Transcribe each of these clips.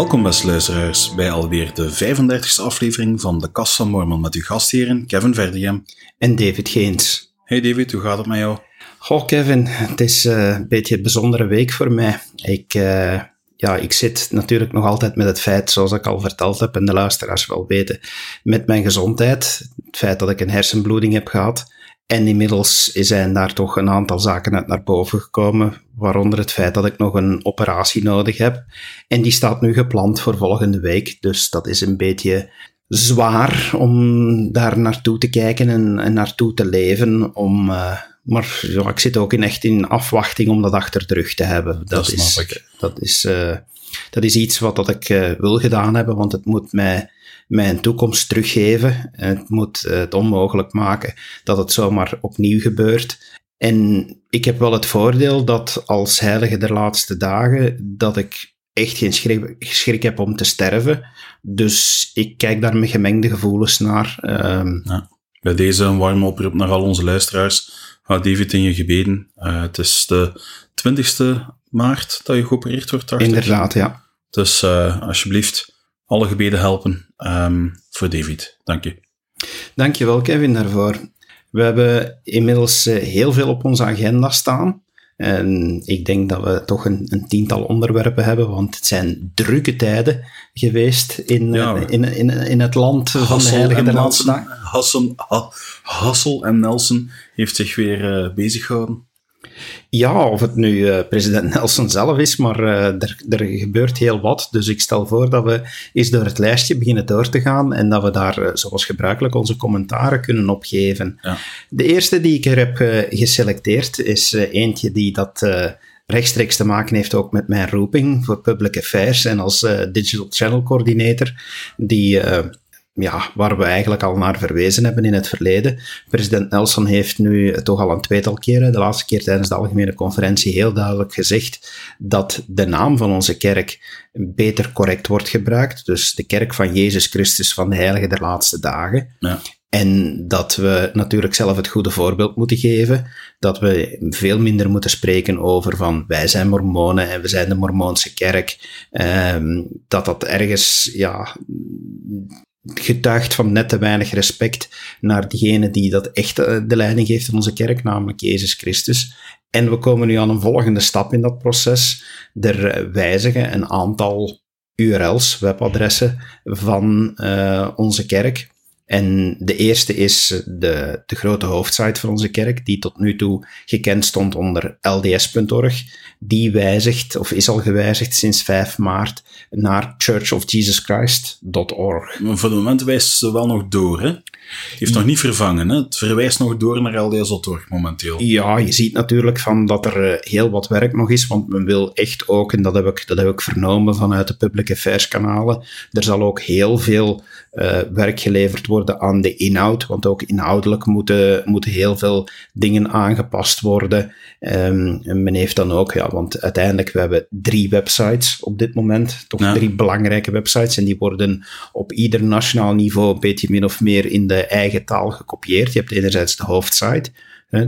Welkom beste luisteraars bij alweer de 35e aflevering van de Kast van Mormon met uw gastheren Kevin Verdiem en David Geens. Hey David, hoe gaat het met jou? Goh Kevin, het is uh, een beetje een bijzondere week voor mij. Ik, uh, ja, ik zit natuurlijk nog altijd met het feit, zoals ik al verteld heb en de luisteraars wel weten, met mijn gezondheid. Het feit dat ik een hersenbloeding heb gehad. En inmiddels zijn daar toch een aantal zaken uit naar boven gekomen, waaronder het feit dat ik nog een operatie nodig heb. En die staat nu gepland voor volgende week, dus dat is een beetje zwaar om daar naartoe te kijken en, en naartoe te leven. Om, uh, maar ja, ik zit ook in echt in afwachting om dat achter de rug te hebben. Dat, dat is, ik. Dat is, uh, dat is iets wat dat ik uh, wil gedaan hebben, want het moet mij mijn toekomst teruggeven. Het moet het onmogelijk maken dat het zomaar opnieuw gebeurt. En ik heb wel het voordeel dat als heilige der laatste dagen, dat ik echt geen schrik, schrik heb om te sterven. Dus ik kijk daar met gemengde gevoelens naar. Um, ja. Bij deze een warme oproep naar al onze luisteraars. Houd David in je gebeden. Uh, het is de 20ste maart dat je geopereerd wordt, Inderdaad, ja. Dus uh, alsjeblieft, alle gebeden helpen um, voor David. Dank je. Dank je wel, Kevin, daarvoor. We hebben inmiddels uh, heel veel op onze agenda staan. En ik denk dat we toch een, een, tiental onderwerpen hebben, want het zijn drukke tijden geweest in, ja, in, in, in, het land van de Heilige der Laatste Hassel, Hassel en Nelson heeft zich weer uh, bezig gehouden. Ja, of het nu uh, president Nelson zelf is, maar uh, er, er gebeurt heel wat. Dus ik stel voor dat we eens door het lijstje beginnen door te gaan en dat we daar, uh, zoals gebruikelijk, onze commentaren kunnen opgeven. Ja. De eerste die ik er heb geselecteerd is eentje die dat rechtstreeks te maken heeft ook met mijn roeping voor Public Affairs en als Digital Channel Coordinator, die ja, waar we eigenlijk al naar verwezen hebben in het verleden. President Nelson heeft nu toch al een tweetal keren, de laatste keer tijdens de algemene conferentie, heel duidelijk gezegd dat de naam van onze kerk beter correct wordt gebruikt. Dus de kerk van Jezus Christus van de Heilige der Laatste Dagen. Ja. En dat we natuurlijk zelf het goede voorbeeld moeten geven. Dat we veel minder moeten spreken over van wij zijn mormonen en we zijn de mormoonse kerk. Um, dat dat ergens, ja, getuigt van net te weinig respect naar diegene die dat echt eh, de leiding geeft in onze kerk, namelijk Jezus Christus. En we komen nu aan een volgende stap in dat proces. Er wijzigen een aantal URL's, webadressen van uh, onze kerk. En de eerste is de, de grote hoofdsite van onze kerk, die tot nu toe gekend stond onder lds.org. Die wijzigt, of is al gewijzigd sinds 5 maart, naar churchofjesuschrist.org. Voor het moment wijst ze wel nog door, hè? Heeft nog niet vervangen, hè? Het verwijst nog door naar LDS.org momenteel. Ja, je ziet natuurlijk van dat er uh, heel wat werk nog is, want men wil echt ook, en dat heb ik, dat heb ik vernomen vanuit de public affairs kanalen, er zal ook heel veel uh, werk geleverd worden aan de inhoud, want ook inhoudelijk moeten, moeten heel veel dingen aangepast worden. Um, en men heeft dan ook, ja, want uiteindelijk, we hebben drie websites op dit moment, toch ja. drie belangrijke websites, en die worden op ieder nationaal niveau een beetje min of meer in de eigen taal gekopieerd. Je hebt enerzijds de hoofdsite,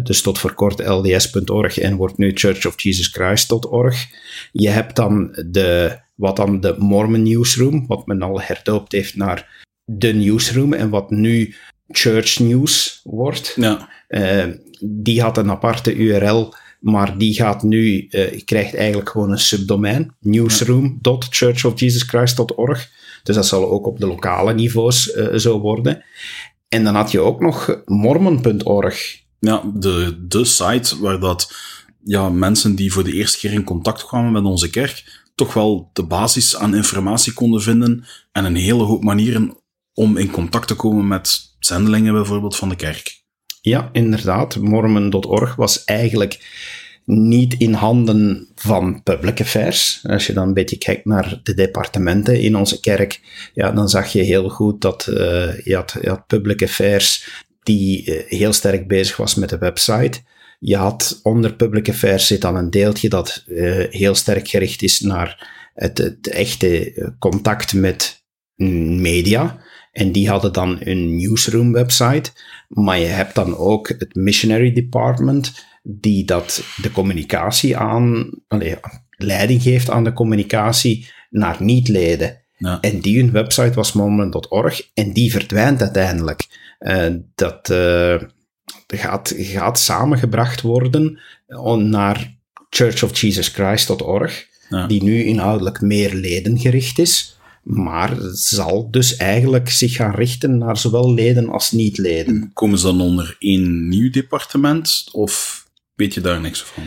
dus tot voor kort lds.org en wordt nu churchofjesuschrist.org. Je hebt dan de, wat dan de Mormon Newsroom, wat men al herdoopt heeft naar de Newsroom en wat nu Church News wordt. Ja. Uh, die had een aparte URL, maar die gaat nu, uh, krijgt eigenlijk gewoon een subdomein, newsroom.churchofjesuschrist.org. Dus dat zal ook op de lokale niveaus uh, zo worden. En dan had je ook nog mormon.org. Ja, de, de site waar dat ja, mensen die voor de eerste keer in contact kwamen met onze kerk toch wel de basis aan informatie konden vinden en een hele hoop manieren om in contact te komen met zendelingen bijvoorbeeld van de kerk. Ja, inderdaad. Mormon.org was eigenlijk niet in handen van public affairs. Als je dan een beetje kijkt naar de departementen in onze kerk, ja, dan zag je heel goed dat je, had, je had public affairs die uh, heel sterk bezig was met de website. Je had onder public affairs zit dan een deeltje dat uh, heel sterk gericht is naar het, het echte contact met media. En die hadden dan een newsroom website. Maar je hebt dan ook het missionary department, die dat de communicatie aan, allee, leiding geeft aan de communicatie naar niet-leden. Ja. En die hun website was moment.org en die verdwijnt uiteindelijk. Uh, dat uh, gaat, gaat samengebracht worden naar churchofjesuschrist.org, ja. die nu inhoudelijk meer ledengericht is. Maar zal dus eigenlijk zich gaan richten naar zowel leden als niet-leden. Komen ze dan onder één nieuw departement of weet je daar niks van?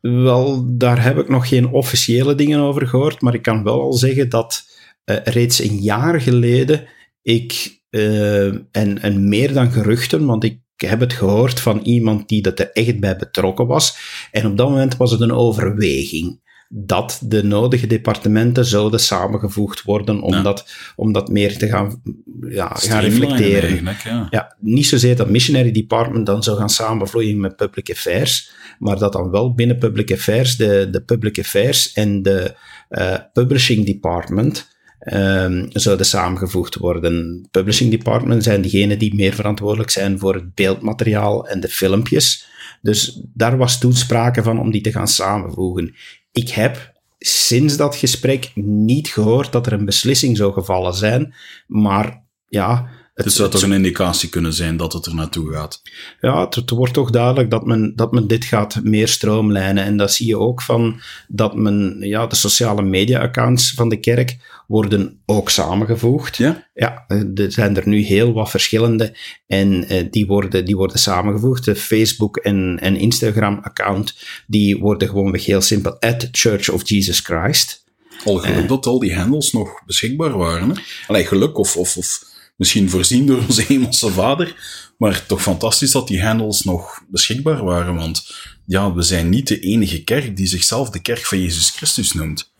Wel, daar heb ik nog geen officiële dingen over gehoord, maar ik kan wel al zeggen dat uh, reeds een jaar geleden ik, uh, en, en meer dan geruchten, want ik heb het gehoord van iemand die er echt bij betrokken was, en op dat moment was het een overweging dat de nodige departementen zouden samengevoegd worden om, ja. dat, om dat meer te gaan, ja, gaan reflecteren. Ja. ja. niet zozeer dat missionary department dan zou gaan samenvloeien met public affairs, maar dat dan wel binnen public affairs de, de public affairs en de uh, publishing department um, zouden samengevoegd worden. Publishing department zijn diegenen die meer verantwoordelijk zijn voor het beeldmateriaal en de filmpjes. Dus daar was toen sprake van om die te gaan samenvoegen. Ik heb sinds dat gesprek niet gehoord dat er een beslissing zou gevallen zijn, maar ja. Het, dus zou toch een indicatie kunnen zijn dat het er naartoe gaat? Ja, het, het, wordt toch duidelijk dat men, dat men dit gaat meer stroomlijnen. En dat zie je ook van dat men, ja, de sociale media-accounts van de kerk worden ook samengevoegd. Ja? Ja, er zijn er nu heel wat verschillende en uh, die, worden, die worden samengevoegd. De Facebook- en, en Instagram-account, die worden gewoonweg heel simpel at Church of Jesus Christ. Al geluk uh, dat al die handles nog beschikbaar waren. Hè? Allee, geluk of, of, of misschien voorzien door onze hemelse vader. Maar toch fantastisch dat die handles nog beschikbaar waren. Want ja, we zijn niet de enige kerk die zichzelf de kerk van Jezus Christus noemt.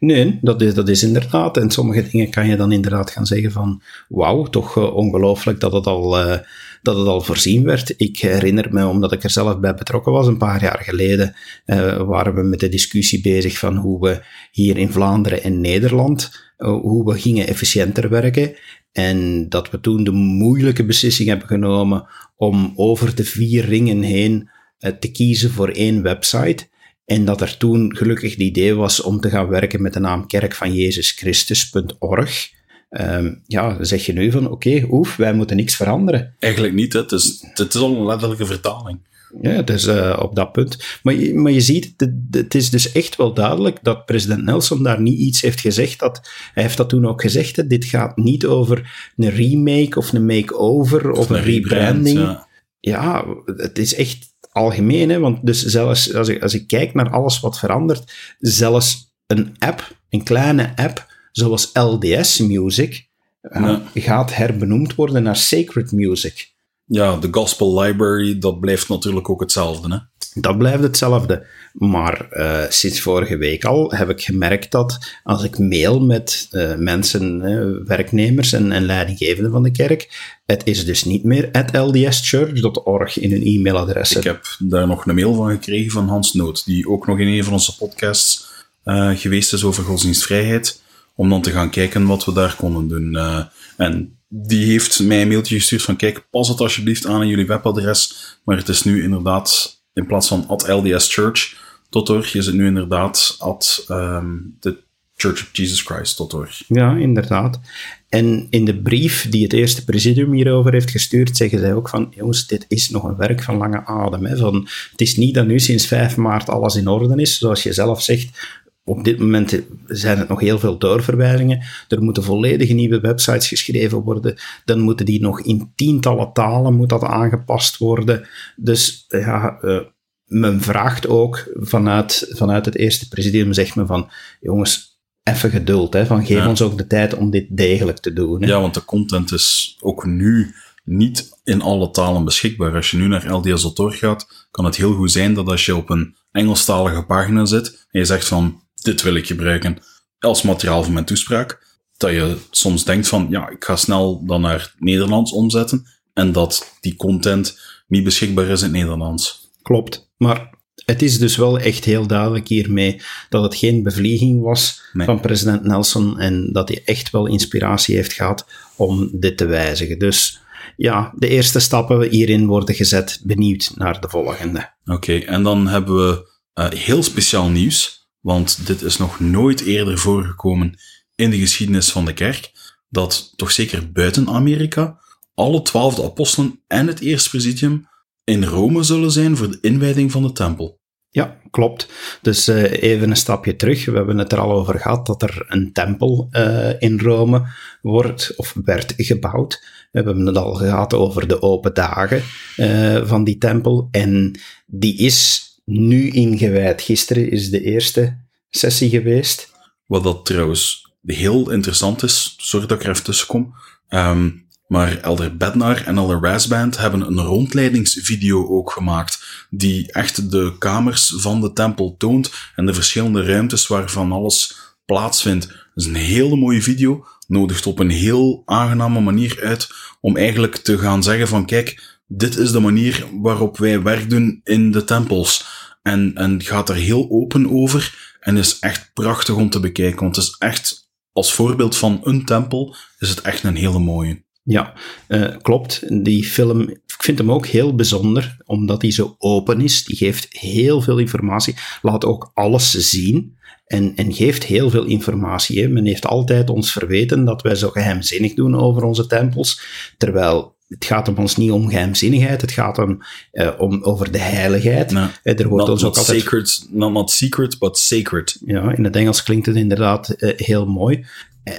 Nee, dat is, dat is inderdaad. En sommige dingen kan je dan inderdaad gaan zeggen van wauw, toch uh, ongelooflijk dat het, al, uh, dat het al voorzien werd. Ik herinner me, omdat ik er zelf bij betrokken was, een paar jaar geleden uh, waren we met de discussie bezig van hoe we hier in Vlaanderen en Nederland, hoe we gingen efficiënter werken. En dat we toen de moeilijke beslissing hebben genomen om over de vier ringen heen te kiezen voor één website. En dat er toen gelukkig het idee was om te gaan werken met de naam Kerk van Jezus Christus.org. Um, ja, dan zeg je nu van, oké, okay, oef, wij moeten niks veranderen. Eigenlijk niet, hè. Het, is, het is al een letterlijke vertaling. Ja, dus uh, op dat punt. Maar je, maar je ziet, het, het is dus echt wel duidelijk dat president Nelson daar niet iets heeft gezegd. Dat, hij heeft dat toen ook gezegd, hè, dit gaat niet over een remake of een make-over of, of, een, rebranding. Ja. ja, het is echt algemeen, hè, want dus zelfs als ik, als ik kijk naar alles wat verandert, zelfs een app, een kleine app, zoals LDS Music, ja. gaat herbenoemd worden naar Sacred Music. Ja, de Gospel Library, dat blijft natuurlijk ook hetzelfde, hè? Dat blijft hetzelfde. Maar uh, sinds vorige week al heb ik gemerkt dat als ik mail met uh, mensen, werknemers en, en leidinggevenden van de kerk, het is dus niet meer at ldschurch.org in hun e-mailadres. Ik heb daar nog een mail van gekregen van Hans Noot, die ook nog in een van onze podcasts geweest is over godsdienstvrijheid, om dan te gaan kijken wat we daar konden doen. en die heeft mij een mailtje gestuurd van kijk, pas het alsjeblieft aan in jullie webadres, maar het is nu inderdaad in plaats van at ldschurch.org is het nu inderdaad at um, de Church of Jesus Christ.org. Ja, inderdaad. En in de brief die het eerste presidium hierover heeft gestuurd, zeggen zij ook van, jongens, dit is nog een werk van lange adem. Hè. Van, het is niet dat nu sinds 5 maart alles in orde is, zoals je zelf zegt. Op dit moment zijn het nog heel veel doorverwijzingen. Er moeten volledige nieuwe websites geschreven worden. Dan moeten die nog in tientallen talen moet dat aangepast worden. Dus ja, uh, men vraagt ook vanuit, vanuit het eerste presidium, zegt men van, jongens, even geduld, hè, van geef ja. ons ook de tijd om dit degelijk te doen. Hè. Ja, want de content is ook nu niet in alle talen beschikbaar. Als je nu naar LDS.org gaat, kan het heel goed zijn dat als je op een Engelstalige pagina zit en je zegt van, dit wil ik gebruiken als materiaal voor mijn toespraak, dat je soms denkt van, ja, ik ga snel dan naar Nederlands omzetten en dat die content niet beschikbaar is in het Nederlands. Klopt, maar het is dus wel echt heel duidelijk hiermee dat het geen bevlieging was nee. van president Nelson en dat hij echt wel inspiratie heeft gehad om dit te wijzigen. Dus ja, de eerste stappen hierin worden gezet. Benieuwd naar de volgende. Oké, okay, en dan hebben we uh, heel speciaal nieuws. Want dit is nog nooit eerder voorgekomen in de geschiedenis van de kerk, dat toch zeker buiten Amerika alle twaalfde apostelen en het eerste presidium in Rome zullen zijn voor de inwijding van de tempel. Ja, klopt. Dus uh, even een stapje terug. We hebben het er al over gehad dat er een tempel uh, in Rome wordt of werd gebouwd. We hebben het al gehad over de open dagen uh, van die tempel. En die is nu ingewijd. Gisteren is de eerste sessie geweest. Wat dat trouwens heel interessant is, sorry dat ik er even tussen kom. Um, maar Elder Bednar en Elder Rasband hebben een rondleidingsvideo ook gemaakt, die echt de kamers van de tempel toont en de verschillende ruimtes waarvan alles plaatsvindt. Het is een hele mooie video, nodigt op een heel aangename manier uit om eigenlijk te gaan zeggen van kijk, dit is de manier waarop wij werk doen in de tempels. En, en gaat er heel open over en is echt prachtig om te bekijken, want het is echt als voorbeeld van een tempel is het echt een hele mooie. Ja, uh, klopt. Die film, ik vind hem ook heel bijzonder, omdat hij zo open is. Die geeft heel veel informatie, laat ook alles zien en, en geeft heel veel informatie. Hè. Men heeft altijd ons verweten dat wij zo geheimzinnig doen over onze tempels, terwijl het gaat om ons niet om geheimzinnigheid, het gaat om, uh, om over de heiligheid. No, er wordt not, ons ook altijd... Sacred, not, not secret, but sacred. Ja, in het Engels klinkt het inderdaad uh, heel mooi.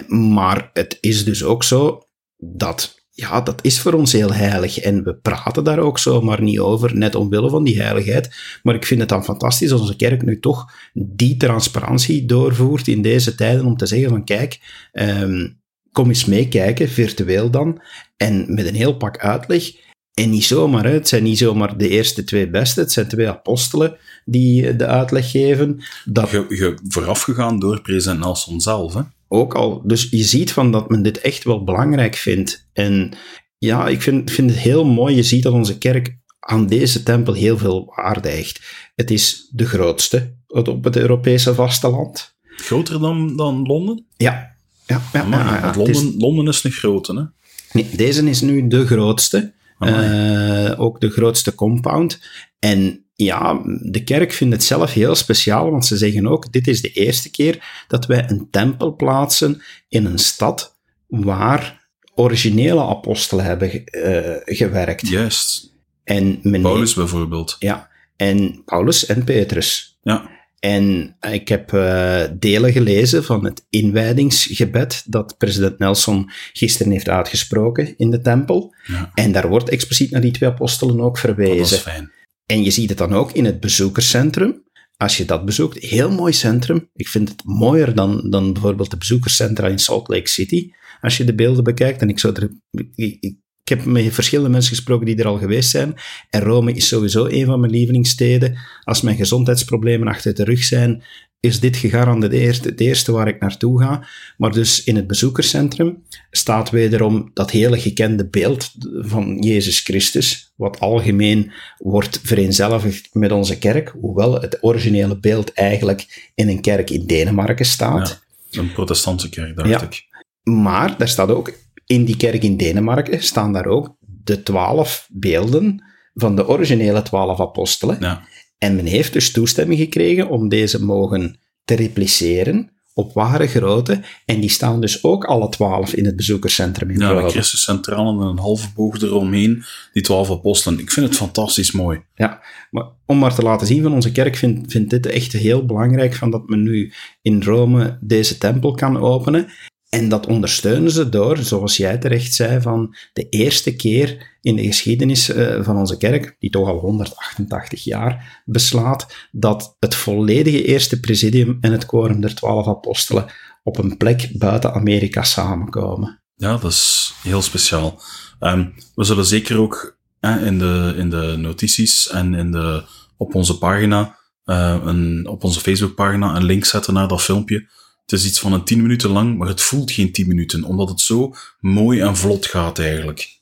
maar het is dus ook zo dat, ja, dat is voor ons heel heilig. En we praten daar ook zomaar niet over, net omwille van die heiligheid. Maar ik vind het dan fantastisch als onze kerk nu toch die transparantie doorvoert in deze tijden om te zeggen van kijk, um, kom eens meekijken, virtueel dan, en met een heel pak uitleg. En niet zomaar, hè. het zijn niet zomaar de eerste twee beste, het zijn twee apostelen die de uitleg geven. Dat... Je, je voorafgegaan door president Nelson zelf, hè? ook al. Dus je ziet van dat men dit echt wel belangrijk vindt. En ja, ik vind, vind het heel mooi. Je ziet dat onze kerk aan deze tempel heel veel waarde hecht. Het is de grootste op het Europese vasteland. Groter dan, dan Londen? Ja. Ja, ja, ja, Londen, is, Londen is een grote, hè? Nee, deze is nu de grootste. Uh, ook de grootste compound. En ja, de kerk vindt het zelf heel speciaal, want ze zeggen ook, dit is de eerste keer dat wij een tempel plaatsen in een stad waar originele apostelen hebben uh, gewerkt. Juist. En Paulus bijvoorbeeld. Ja, en Paulus en Petrus. Ja. En ik heb uh, delen gelezen van het inwijdingsgebed dat president Nelson gisteren heeft uitgesproken in de tempel. Ja. En daar wordt expliciet naar die twee apostelen ook verwezen. Dat is fijn. En je ziet het dan ook in het bezoekerscentrum. Als je dat bezoekt, heel mooi centrum. Ik vind het mooier dan, dan bijvoorbeeld de bezoekerscentra in Salt Lake City. Als je de beelden bekijkt. En ik, zou er, ik, ik heb met verschillende mensen gesproken die er al geweest zijn. En Rome is sowieso een van mijn lievelingssteden. Als mijn gezondheidsproblemen achter de rug zijn, is dit gegarandeerd het eerste waar ik naartoe ga. Maar dus in het bezoekerscentrum staat wederom dat hele gekende beeld van Jezus Christus, wat algemeen wordt vereenzelvigd met onze kerk, hoewel het originele beeld eigenlijk in een kerk in Denemarken staat. Ja, een protestantse kerk, dacht ja. ik. Maar daar staat ook, in die kerk in Denemarken staan daar ook de twaalf beelden van de originele twaalf apostelen. Ja. En men heeft dus toestemming gekregen om deze mogen te repliceren op ware grootte. En die staan dus ook alle twaalf in het bezoekerscentrum in Ja, de Christus centraal en een halve boog eromheen, die twaalf apostelen. Ik vind het fantastisch mooi. Ja, maar om maar te laten zien van onze kerk vindt vind dit echt heel belangrijk, van dat men nu in Rome deze tempel kan openen. En dat ondersteunen ze door, zoals jij terecht zei, van de eerste keer in de geschiedenis uh, van onze kerk, die toch al 188 jaar beslaat, dat het volledige eerste presidium en het quorum der twaalf apostelen op een plek buiten Amerika samenkomen. Ja, dat is heel speciaal. Um, we zullen zeker ook eh, in, de, in de notities en in de, op onze pagina, uh, een, op onze Facebookpagina, een link zetten naar dat filmpje het is iets van een tien minuten lang, maar het voelt geen tien minuten, omdat het zo mooi en vlot gaat eigenlijk.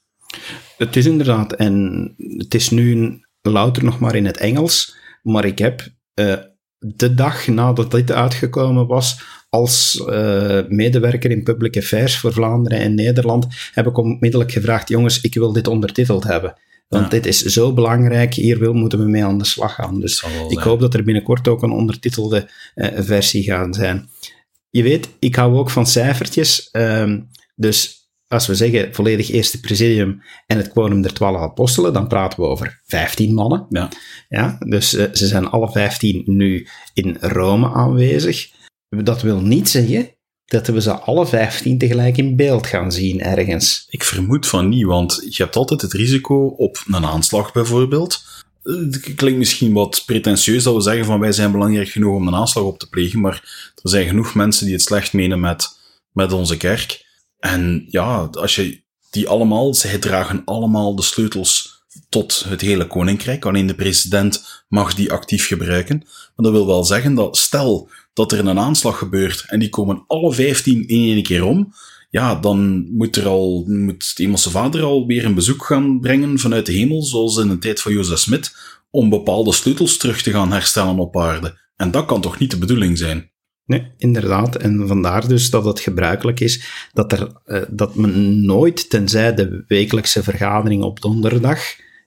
Het is inderdaad, en het is nu louter nog maar in het Engels, maar ik heb uh, de dag nadat dit uitgekomen was, als uh, medewerker in Public Affairs voor Vlaanderen en Nederland, heb ik onmiddellijk gevraagd, jongens, ik wil dit ondertiteld hebben. Want Ja. dit is zo belangrijk, hier wil, moeten we mee aan de slag gaan. Dus ik hoop dat er binnenkort ook een ondertitelde eh, versie gaat zijn. Je weet, ik hou ook van cijfertjes. ehm, dus als we zeggen volledig eerste presidium en het quorum der twaalf apostelen, dan praten we over 15 mannen. Ja. Ja, dus eh, ze zijn alle 15 nu in Rome aanwezig. Dat wil niet zeggen dat we ze alle 15 tegelijk in beeld gaan zien ergens. Ik vermoed van niet, want je hebt altijd het risico op een aanslag bijvoorbeeld. Eh, Het klinkt misschien wat pretentieus dat we zeggen van wij zijn belangrijk genoeg om een aanslag op te plegen, maar er zijn genoeg mensen die het slecht menen met, met onze kerk. En ja, als je die allemaal, zij dragen allemaal de sleutels tot het hele koninkrijk. Alleen de president mag die actief gebruiken. Maar dat wil wel zeggen dat stel dat er een aanslag gebeurt en die komen alle 15 in één keer om, ja, dan moet er al, moet de Hemelse Vader alweer een bezoek gaan brengen vanuit de hemel, zoals in de tijd van Jozef Smit, om bepaalde sleutels terug te gaan herstellen op aarde. En dat kan toch niet de bedoeling zijn? Nee, inderdaad. En vandaar dus dat het gebruikelijk is dat, er, eh, dat men nooit, tenzij de wekelijkse vergadering op donderdag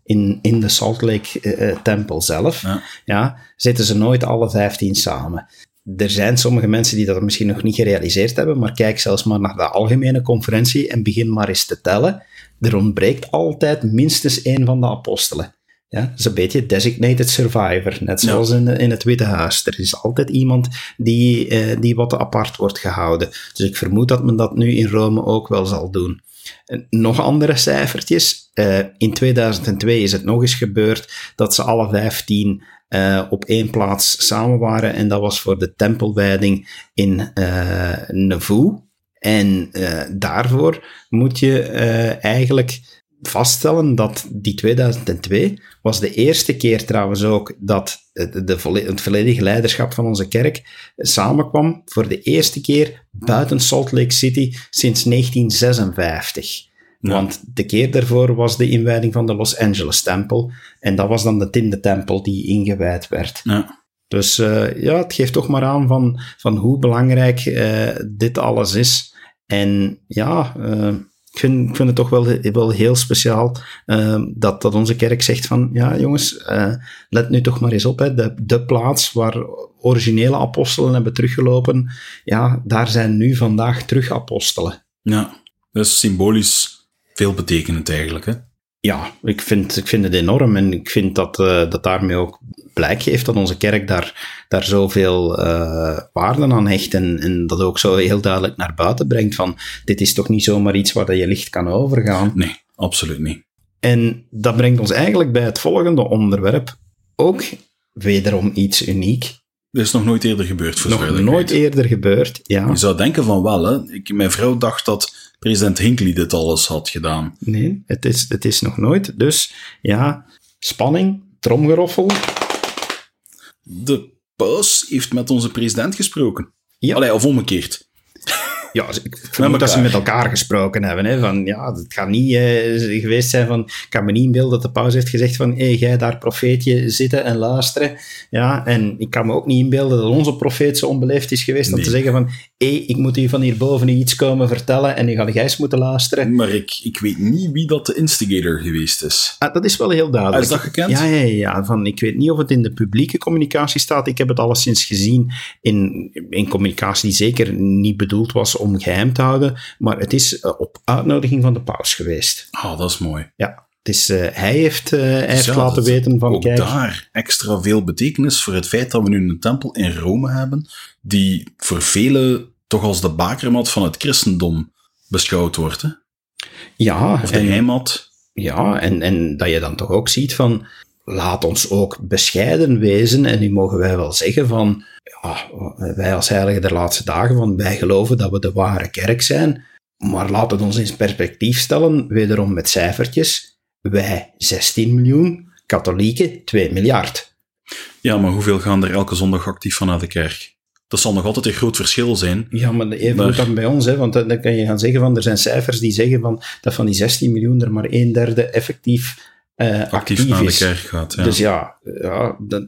in, in de Salt Lake eh, eh, tempel zelf, Ja. ja, zitten ze nooit alle 15 samen. Er zijn sommige mensen die dat misschien nog niet gerealiseerd hebben, maar kijk zelfs maar naar de algemene conferentie en begin maar eens te tellen. Er ontbreekt altijd minstens één van de apostelen. Ja, dat is een beetje designated survivor, net Ja. zoals in, in het Witte Huis. Er is altijd iemand die, eh, die wat apart wordt gehouden. Dus ik vermoed dat men dat nu in Rome ook wel zal doen. En nog andere cijfertjes. Eh, in 2002 is het nog eens gebeurd dat ze alle 15 eh, op één plaats samen waren. En dat was voor de tempelwijding in eh Nauvoo. En eh, daarvoor moet je eigenlijk vaststellen dat die 2002 was de eerste keer trouwens ook dat de, de, het volledige leiderschap van onze kerk samenkwam voor de eerste keer buiten Salt Lake City sinds 1956. Ja. Want de keer daarvoor was de inwijding van de Los Angeles tempel en dat was dan de tiende tempel die ingewijd werd. Ja. Dus eh, ja, het geeft toch maar aan van, van hoe belangrijk eh, dit alles is. En ja, eh, ik, vind, ik vind het toch wel, wel heel speciaal dat, dat onze kerk zegt van, ja jongens, let nu toch maar eens op, hè, de, de plaats waar originele apostelen hebben teruggelopen, ja, daar zijn nu vandaag terug apostelen. ja. Dat is symbolisch veelbetekenend eigenlijk, hè? Ja, ik vind, ik vind het enorm en ik vind dat, eh, dat daarmee ook blijk geeft dat onze kerk daar, daar zoveel eh waarde aan hecht en, en dat ook zo heel duidelijk naar buiten brengt van dit is toch niet zomaar iets waar dat je licht kan overgaan. Nee, absoluut niet. En dat brengt ons eigenlijk bij het volgende onderwerp, ook wederom iets uniek, Dat is nog nooit eerder gebeurd, voor nog nooit eerder gebeurd. Ja, Je zou denken van wel, hè. Ik, mijn vrouw dacht dat president Hinckley dit alles had gedaan. nee, het is, het is nog nooit. Dus ja, spanning, tromgeroffel. De paus heeft met onze president gesproken. Ja. Allee, of omgekeerd. Ja, ik vermoed dat ze met elkaar gesproken hebben. Hè, van, ja, het gaat niet eh, geweest zijn van... Ik kan me niet inbeelden dat de paus heeft gezegd van... Hé, jij daar profeetje zitten en luisteren. Ja, en ik kan me ook niet inbeelden dat onze profeet zo onbeleefd is geweest om Nee. te zeggen van... Hé, ik moet u van hierboven iets komen vertellen en nu ga jij eens moeten luisteren. Maar ik, ik weet niet wie dat de instigator geweest is. Ah, dat is wel heel duidelijk. Is dat gekend? Ja, ja, ja. Van, ik weet niet of het in de publieke communicatie staat. Ik heb het alleszins gezien in, in communicatie die zeker niet bedoeld was om geheim te houden. Maar het is eh, op uitnodiging van de paus geweest. Ah, dat is mooi. Ja. Het is, eh, hij heeft, hij heeft Ja, laten weten van, Ook kijk... daar extra veel betekenis voor het feit dat we nu een tempel in Rome hebben, die voor velen toch als de bakermat van het christendom beschouwd wordt. Hè? Ja, Of de en, heimat. ja en, en dat je dan toch ook ziet van... Laat ons ook bescheiden wezen. En nu mogen wij wel zeggen van... Ja, wij als heiligen der laatste dagen, van wij geloven dat we de ware kerk zijn. Maar laat het ons in perspectief stellen, wederom met cijfertjes. Wij 16 miljoen, katholieken 2 miljard. Ja, maar hoeveel gaan er elke zondag actief vanuit de kerk? Dat zal nog altijd een groot verschil zijn. Ja, maar even Maar- dan bij ons, hè, want dan kan je gaan zeggen van, er zijn cijfers die zeggen van, dat van die 16 miljoen er maar een derde effectief actief, Actief naar de kerk gaat. Ja. Dus ja, ja dat,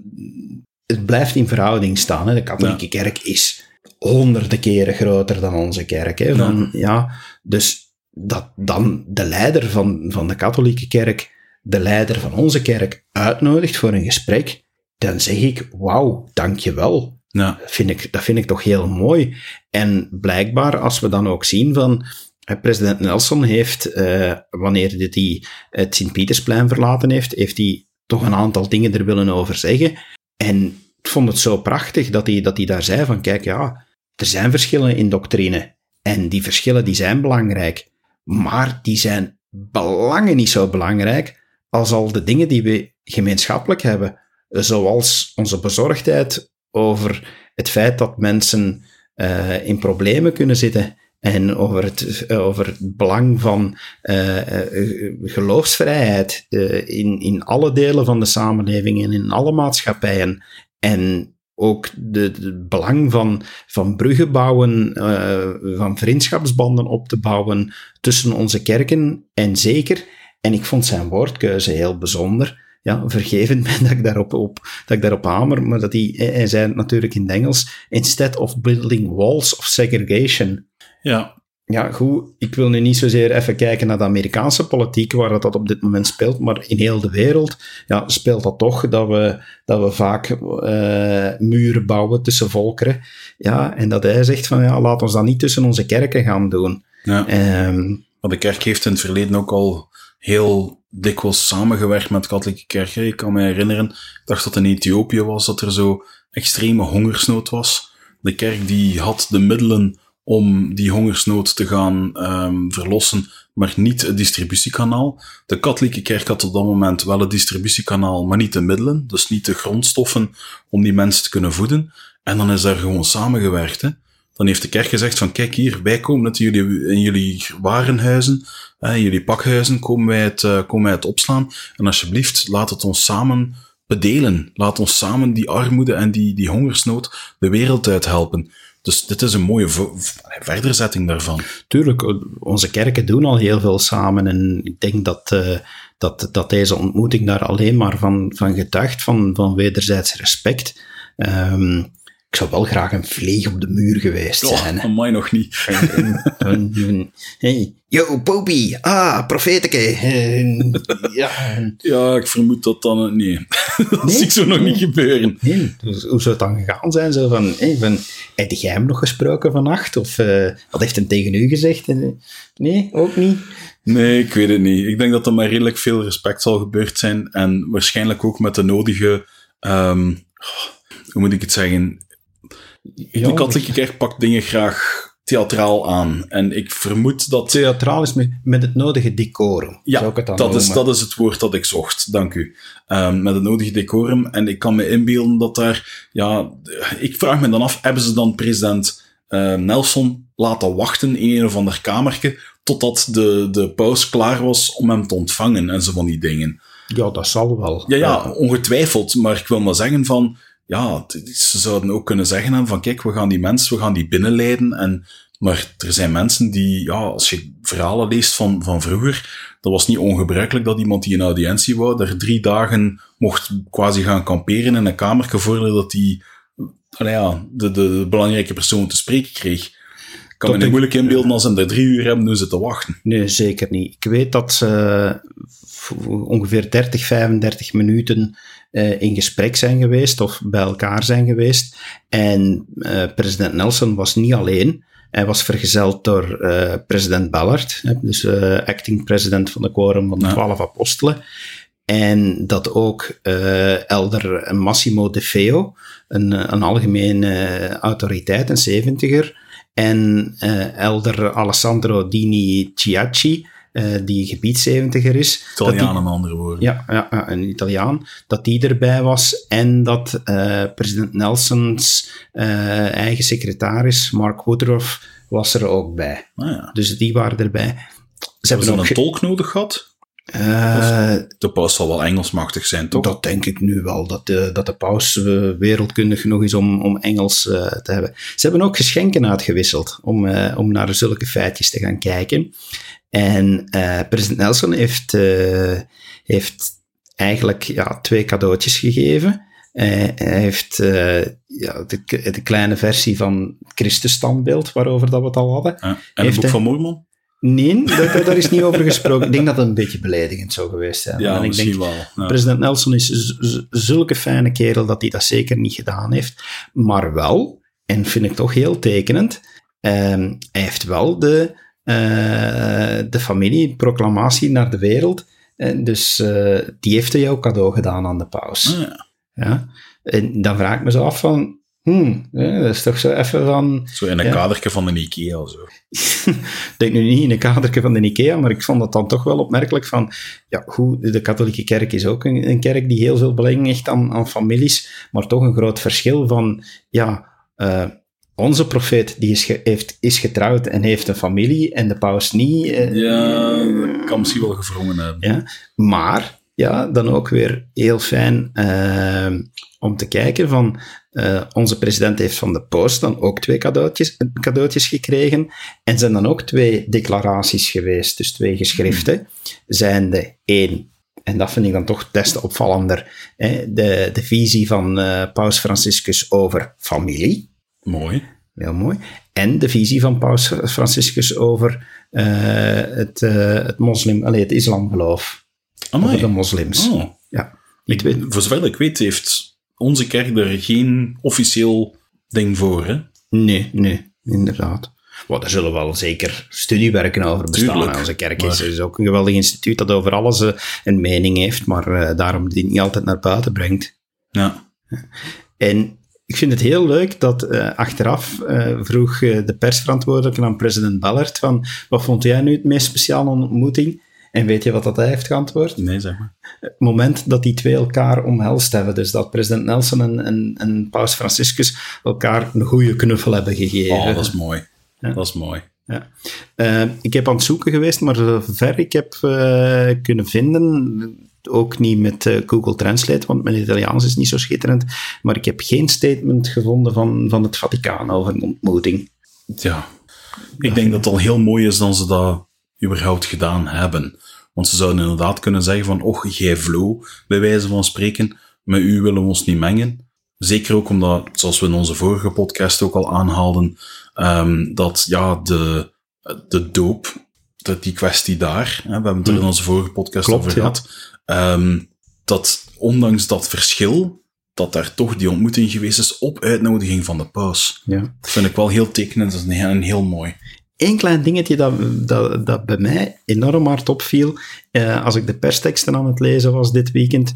het blijft in verhouding staan. Hè. De katholieke kerk is honderden keren groter dan onze kerk. Hè. Van, ja. dus dat dan de leider van, van de katholieke kerk de leider van onze kerk uitnodigt voor een gesprek, dan zeg ik, wauw, dankjewel. Ja. Dat vind, ik, dat vind ik toch heel mooi. En blijkbaar, als we dan ook zien van, eh, president Nelson heeft, eh, wanneer hij het Sint-Pietersplein verlaten heeft, heeft hij toch een aantal dingen er willen over zeggen. En ik vond het zo prachtig dat hij, dat hij daar zei van, kijk, ja, er zijn verschillen in doctrine. En die verschillen die zijn belangrijk. Maar die zijn belangen niet zo belangrijk als al de dingen die we gemeenschappelijk hebben. Zoals onze bezorgdheid over het feit dat mensen uh, in problemen kunnen zitten. En over het, over het belang van uh, geloofsvrijheid uh, in, in alle delen van de samenleving en in alle maatschappijen. En ook het belang van, van bruggen bouwen, van vriendschapsbanden op te bouwen tussen onze kerken. En zeker, en ik vond zijn woordkeuze heel bijzonder. Ja, vergevend dat ik daarop, op, dat ik daarop hamer, maar dat hij, hij zei het natuurlijk in het Engels, instead of building walls of segregation. Ja, ja, goed, ik wil nu niet zozeer even kijken naar de Amerikaanse politiek, waar dat, dat op dit moment speelt, maar in heel de wereld ja, speelt dat toch dat we, dat we vaak uh, muren bouwen tussen volkeren. Ja, en dat hij zegt van, ja, laat ons dat niet tussen onze kerken gaan doen. Ja. Um, maar de kerk heeft in het verleden ook al heel dikwijls samengewerkt met de katholieke kerk. Ik kan me herinneren, ik dacht dat in Ethiopië was, dat er zo extreme hongersnood was. De kerk die had de middelen om die hongersnood te gaan um, verlossen, maar niet het distributiekanaal. De katholieke kerk had op dat moment wel het distributiekanaal, maar niet de middelen, dus niet de grondstoffen om die mensen te kunnen voeden. En dan is daar gewoon samengewerkt. Hè. Dan heeft de kerk gezegd van, kijk hier, wij komen jullie, in jullie warenhuizen, in jullie pakhuizen, komen wij, het, uh, komen wij het opslaan. En alsjeblieft, laat het ons samen bedelen. Laat ons samen die armoede en die, die hongersnood de wereld uit helpen. Dus dit is een mooie verderzetting daarvan. Tuurlijk, onze kerken doen al heel veel samen. En ik denk dat, uh, dat, dat deze ontmoeting daar alleen maar van, van getuigt, van, van wederzijds respect. Um, ik zou wel graag een vleeg op de muur geweest oh, zijn. Oh, mij nog niet. hey, yo, Popie, ah, profeteke. ja. ja, ik vermoed dat dan... Nee, dat nee? zie ik zo nog niet gebeuren. Nee. Dus hoe zou het dan gegaan zijn? Zo van, hey, van, heb jij hem nog gesproken vannacht? Of uh, wat heeft hem tegen u gezegd? Nee, ook niet? Nee, ik weet het niet. Ik denk dat er maar redelijk veel respect zal gebeurd zijn. En waarschijnlijk ook met de nodige... Um, hoe moet ik het zeggen? De katholieke kerk pakt dingen graag theatraal aan. En ik vermoed dat... Theatraal is met, met het nodige decorum. Ja, zou ik het dan dat, is, dat is het woord dat ik zocht. Dank u. Um, met het nodige decorum. En ik kan me inbeelden dat daar... Ja, ik vraag me dan af, hebben ze dan president uh, Nelson laten wachten in een of ander kamertje totdat de, de paus klaar was om hem te ontvangen en zo van die dingen. Ja, dat zal wel. Ja, ja, ongetwijfeld. Maar ik wil maar zeggen van ja, ze zouden ook kunnen zeggen van kijk, we gaan die mensen, we gaan die binnenleiden. En, maar er zijn mensen die, ja, als je verhalen leest van, van vroeger, dat was niet ongebruikelijk dat iemand die een audiëntie wou, daar drie dagen mocht quasi gaan kamperen in een kamer voordat hij ja, de, de, de, belangrijke persoon te spreken kreeg. Ik kan me niet moeilijk inbeelden als ze er drie uur hebben nu zitten wachten. Nee, zeker niet. Ik weet dat ze ongeveer 30, 35 minuten uh, in gesprek zijn geweest of bij elkaar zijn geweest. En uh, president Nelson was niet alleen. Hij was vergezeld door uh, president Ballard, dus acting president van de Quorum van de Twaalf Apostelen. En dat ook elder Massimo De Feo, een, een algemene autoriteit, een zeventiger, en elder Alessandro Dini Ciacci, uh, die gebiedseventiger is. Italiaan, in andere woorden. Ja, ja, een Italiaan. Dat die erbij was en dat uh, president Nelsons uh, eigen secretaris, Mark Woodruff, was er ook bij. Ah, ja. Dus die waren erbij. Ze hebben, hebben een tolk nodig gehad? Uh, de paus zal wel Engelsmachtig zijn, toch? Dat denk ik nu wel, dat de, dat de paus uh, wereldkundig genoeg is om, om Engels uh, te hebben. Ze hebben ook geschenken uitgewisseld om, om naar zulke feitjes te gaan kijken. En president Nelson heeft, heeft eigenlijk ja, twee cadeautjes gegeven. Hij heeft ja, de, de, kleine versie van het Christusstandbeeld, waarover dat we het al hadden. En het boek van Mormon? Nee, daar, is niet over gesproken. Ik denk dat het een beetje beledigend zou geweest zijn. Ja, en ik misschien denk, wel. Ja. president Nelson is zulke fijne kerel dat hij dat zeker niet gedaan heeft. Maar wel, en vind ik toch heel tekenend, ehm, hij heeft wel de, eh, de familieproclamatie naar de wereld. En dus eh, die heeft hij jouw cadeau gedaan aan de paus. Ah, ja. Ja? En dan vraag ik me zo af van, hmm, dat is toch zo even van... Zo in een Ja. kadertje van een IKEA of zo. Ik denk nu niet in een kadertje van de IKEA, maar ik vond dat dan toch wel opmerkelijk van, ja, hoe, de katholieke kerk is ook een, een kerk die heel veel belang hecht aan, aan families, maar toch een groot verschil van, ja, eh, onze profeet die is, ge- heeft, is getrouwd en heeft een familie en de paus niet. eh, Ja, dat kan misschien wel gevrongen hebben. ja, maar ja, dan ook weer heel fijn eh, om te kijken van eh, onze president heeft van de post dan ook twee cadeautjes, cadeautjes gekregen en zijn dan ook twee declaraties geweest, dus twee geschriften, zijn de één en dat vind ik dan toch des te opvallender, hè, de, de visie van eh, Paus Franciscus over familie, Mooi. Heel mooi. En de visie van Paus Franciscus over eh, het, eh, het moslim, allee, het islamgeloof. Over de moslims. Oh. Ja. Twee, Voor zover ik weet heeft onze kerk er geen officieel ding voor, hè? nee, nee, inderdaad. Well, er zullen wel zeker studiewerken over bestaan. Tuurlijk, Onze kerk maar- is, is ook een geweldig instituut dat over alles eh, een mening heeft, maar eh, daarom die niet altijd naar buiten brengt. Ja. En ik vind het heel leuk dat eh, achteraf eh, vroeg de persverantwoordelijke aan president Ballard van wat vond jij nu het meest speciale ontmoeting? En weet je wat dat hij heeft geantwoord? Nee, zeg maar. Het moment dat die twee elkaar omhelst hebben. Dus dat president Nelson en, en, en paus Franciscus elkaar een goede knuffel hebben gegeven. Oh, dat is mooi. Ja. Dat is mooi. Ja. Eh, ik heb aan het zoeken geweest, maar zover ik heb eh, kunnen vinden, ook niet met eh, Google Translate, want mijn Italiaans is niet zo schitterend, maar ik heb geen statement gevonden van, van het Vaticaan over een ontmoeting. Ja. Ik denk dat het al heel mooi is dat ze dat überhaupt gedaan hebben. Want ze zouden inderdaad kunnen zeggen van, och, jij vlo, bij wijze van spreken, met u willen we ons niet mengen. Zeker ook omdat, zoals we in onze vorige podcast ook al aanhaalden, ehm, dat ja, de, de doop, dat die kwestie daar, hè, we hebben het er in onze vorige podcast Klopt, over ja. gehad, ehm, dat ondanks dat verschil, dat daar toch die ontmoeting geweest is op uitnodiging van de paus. Ja. Dat vind ik wel heel tekenend, een heel mooi. Eén klein dingetje dat, dat, dat bij mij enorm hard opviel, eh, als ik de persteksten aan het lezen was dit weekend,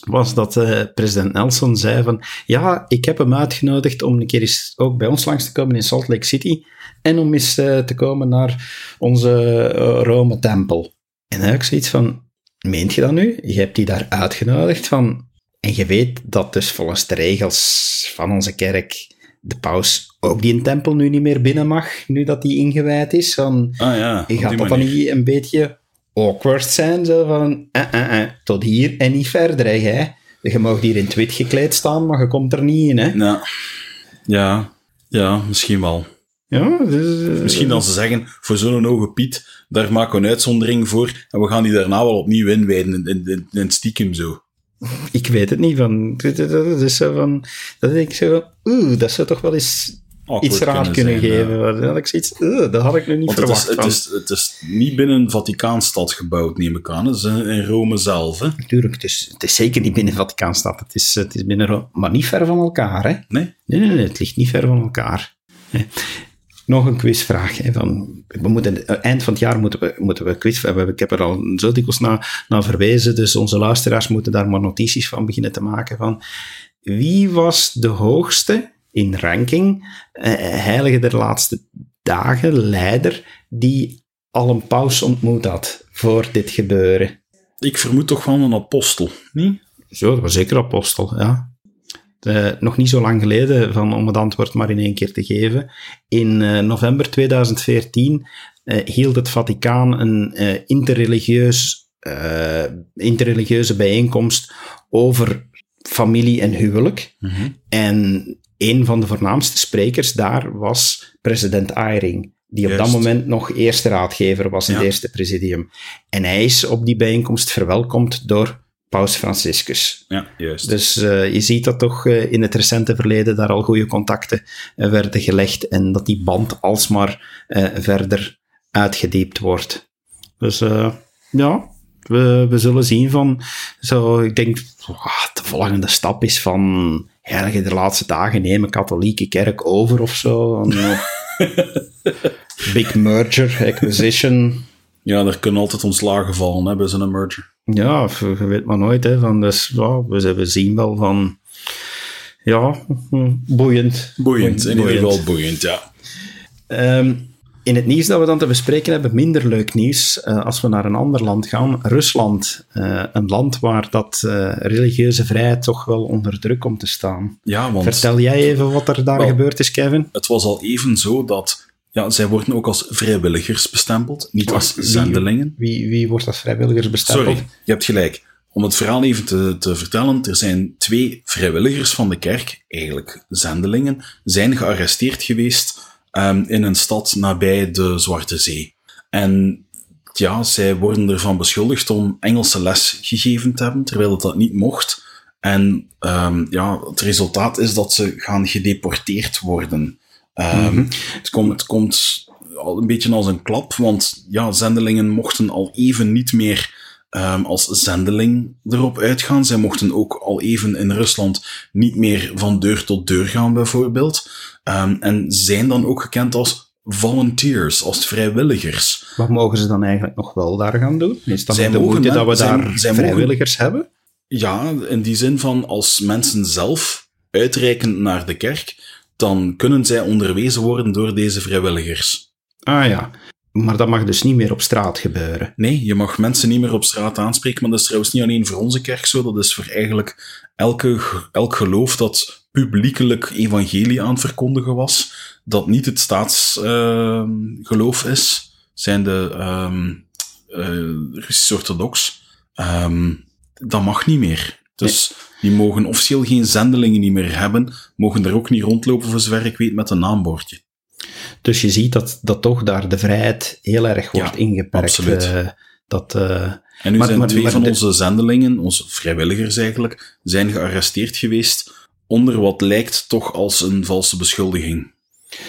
was dat eh, president Nelson zei van, ja, ik heb hem uitgenodigd om een keer eens ook bij ons langs te komen in Salt Lake City en om eens eh, te komen naar onze Rome-tempel. En dan heb ik zoiets van, meent je dat nu? Je hebt die daar uitgenodigd van, en je weet dat dus volgens de regels van onze kerk de paus ook die een tempel nu niet meer binnen mag, nu dat die ingewijd is. Van, Ah ja, gaat dat dan niet een beetje awkward zijn? Zo van, eh, eh, eh, tot hier en niet verder, hè. Je mag hier in het wit gekleed staan, maar je komt er niet in, hè. Ja. ja, ja, misschien wel. Ja, dus, eh, Misschien dan ze zeggen, voor zo'n hoge Piet, daar maken we een uitzondering voor en we gaan die daarna wel opnieuw inwijden in, in, in, stiekem zo. Ik weet het niet. Van, dat is zo van, dat denk ik zo van, oeh, dat zou toch wel eens iets raar kunnen, zijn, geven. Had ik zoiets, dat had ik nu niet Want het is, verwacht. het, is, het is niet binnen Vaticaanstad gebouwd, neem ik aan. Het is in, Rome zelf, hè? Natuurlijk, het is, het is zeker niet binnen Vaticaanstad. Het is, het is binnen Rome, maar niet ver van elkaar, hè. Nee? Nee, nee, nee, het ligt niet ver van elkaar. Nog een quizvraag. Hè, van, we moeten, eh, eind van het jaar moeten we, moeten we quiz hebben. Ik heb er al zo dikwijls naar, naar verwezen, dus onze luisteraars moeten daar maar notities van beginnen te maken. Van, wie was de hoogste in ranking eh, heilige der laatste dagen, leider, die al een paus ontmoet had voor dit gebeuren? Ik vermoed toch wel een apostel, niet? Zo, dat was zeker apostel, ja. Eh, nog niet zo lang geleden, van, om het antwoord maar in één keer te geven. In eh, november 2014 eh, hield het Vaticaan een interreligieus, interreligieuze bijeenkomst over familie en huwelijk. Mhm. En een van de voornaamste sprekers daar was president Eyring, die op dat moment nog eerste raadgever was in Ja. het eerste presidium. En hij is op die bijeenkomst verwelkomd door Paus Franciscus. Ja, juist. Dus eh, je ziet dat toch eh, in het recente verleden daar al goede contacten eh, werden gelegd en dat die band alsmaar verder uitgediept wordt. Dus ja, we, we zullen zien van, zo, ik denk, de volgende stap is van, eigenlijk de laatste dagen nemen katholieke kerk over of zo. big merger, acquisition. Ja, er kunnen altijd ontslagen vallen hè, bij zo'n merger. Ja, je weet maar nooit. Hè, van, dus, ja, we, we zien wel van, ja, boeiend. Boeiend, in ieder geval boeiend, ja. Um, in het nieuws dat we dan te bespreken hebben, minder leuk nieuws. Uh, als we naar een ander land gaan, Rusland. Uh, een land waar dat uh, religieuze vrijheid toch wel onder druk komt te staan. Ja, want, Vertel jij even wat er daar wel, gebeurd is, Kevin? Het was al even zo dat ja, zij worden ook als vrijwilligers bestempeld, niet als zendelingen. Wie, wie wordt als vrijwilligers bestempeld? Sorry, je hebt gelijk. Om het verhaal even te, te vertellen, er zijn twee vrijwilligers van de kerk, eigenlijk zendelingen, zijn gearresteerd geweest ehm, in een stad nabij de Zwarte Zee. En ja, zij worden ervan beschuldigd om Engelse les gegeven te hebben, terwijl het dat niet mocht. En ehm, ja, het resultaat is dat ze gaan gedeporteerd worden. Ehm, Het komt, het komt al een beetje als een klap, want ja, zendelingen mochten al even niet meer ehm, als zendeling erop uitgaan. Zij mochten ook al even in Rusland niet meer van deur tot deur gaan, bijvoorbeeld. Ehm, en zijn dan ook gekend als volunteers, als vrijwilligers. Wat mogen ze dan eigenlijk nog wel daar gaan doen? Is dat Zij de mogen, dat we zij- daar zij mogen- vrijwilligers hebben? Ja, in die zin van als mensen zelf uitreiken naar de kerk, dan kunnen zij onderwezen worden door deze vrijwilligers. Ah ja, maar dat mag dus niet meer op straat gebeuren. Nee, je mag mensen niet meer op straat aanspreken, maar dat is trouwens niet alleen voor onze kerk zo, dat is voor eigenlijk elke, elk geloof dat publiekelijk evangelie aan het verkondigen was, dat niet het staatsgeloof is, zijn de ehm eh, Russisch-orthodox. Ehm, dat mag niet meer. Dus die mogen officieel geen zendelingen niet meer hebben, mogen er ook niet rondlopen, voor zover ik weet, met een naambordje. Dus je ziet dat, dat toch daar de vrijheid heel erg wordt Ja, ingeperkt. absoluut. eh, dat, eh, En nu Maar- zijn maar- twee maar van de- onze zendelingen, onze vrijwilligers eigenlijk, zijn gearresteerd geweest onder wat lijkt toch als een valse beschuldiging.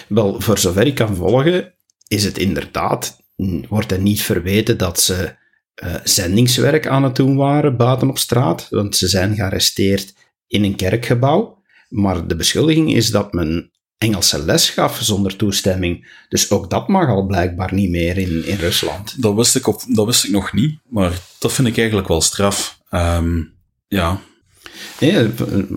Wel, voor zover ik kan volgen, is het inderdaad, wordt er niet verweten dat ze eh, zendingswerk aan het doen waren buiten op straat, want ze zijn gearresteerd in een kerkgebouw. Maar de beschuldiging is dat men Engelse les gaf zonder toestemming. Dus ook dat mag al blijkbaar niet meer in, in Rusland. Dat wist, ik op, dat wist ik nog niet, maar dat vind ik eigenlijk wel straf. Ehm, ja, Nee,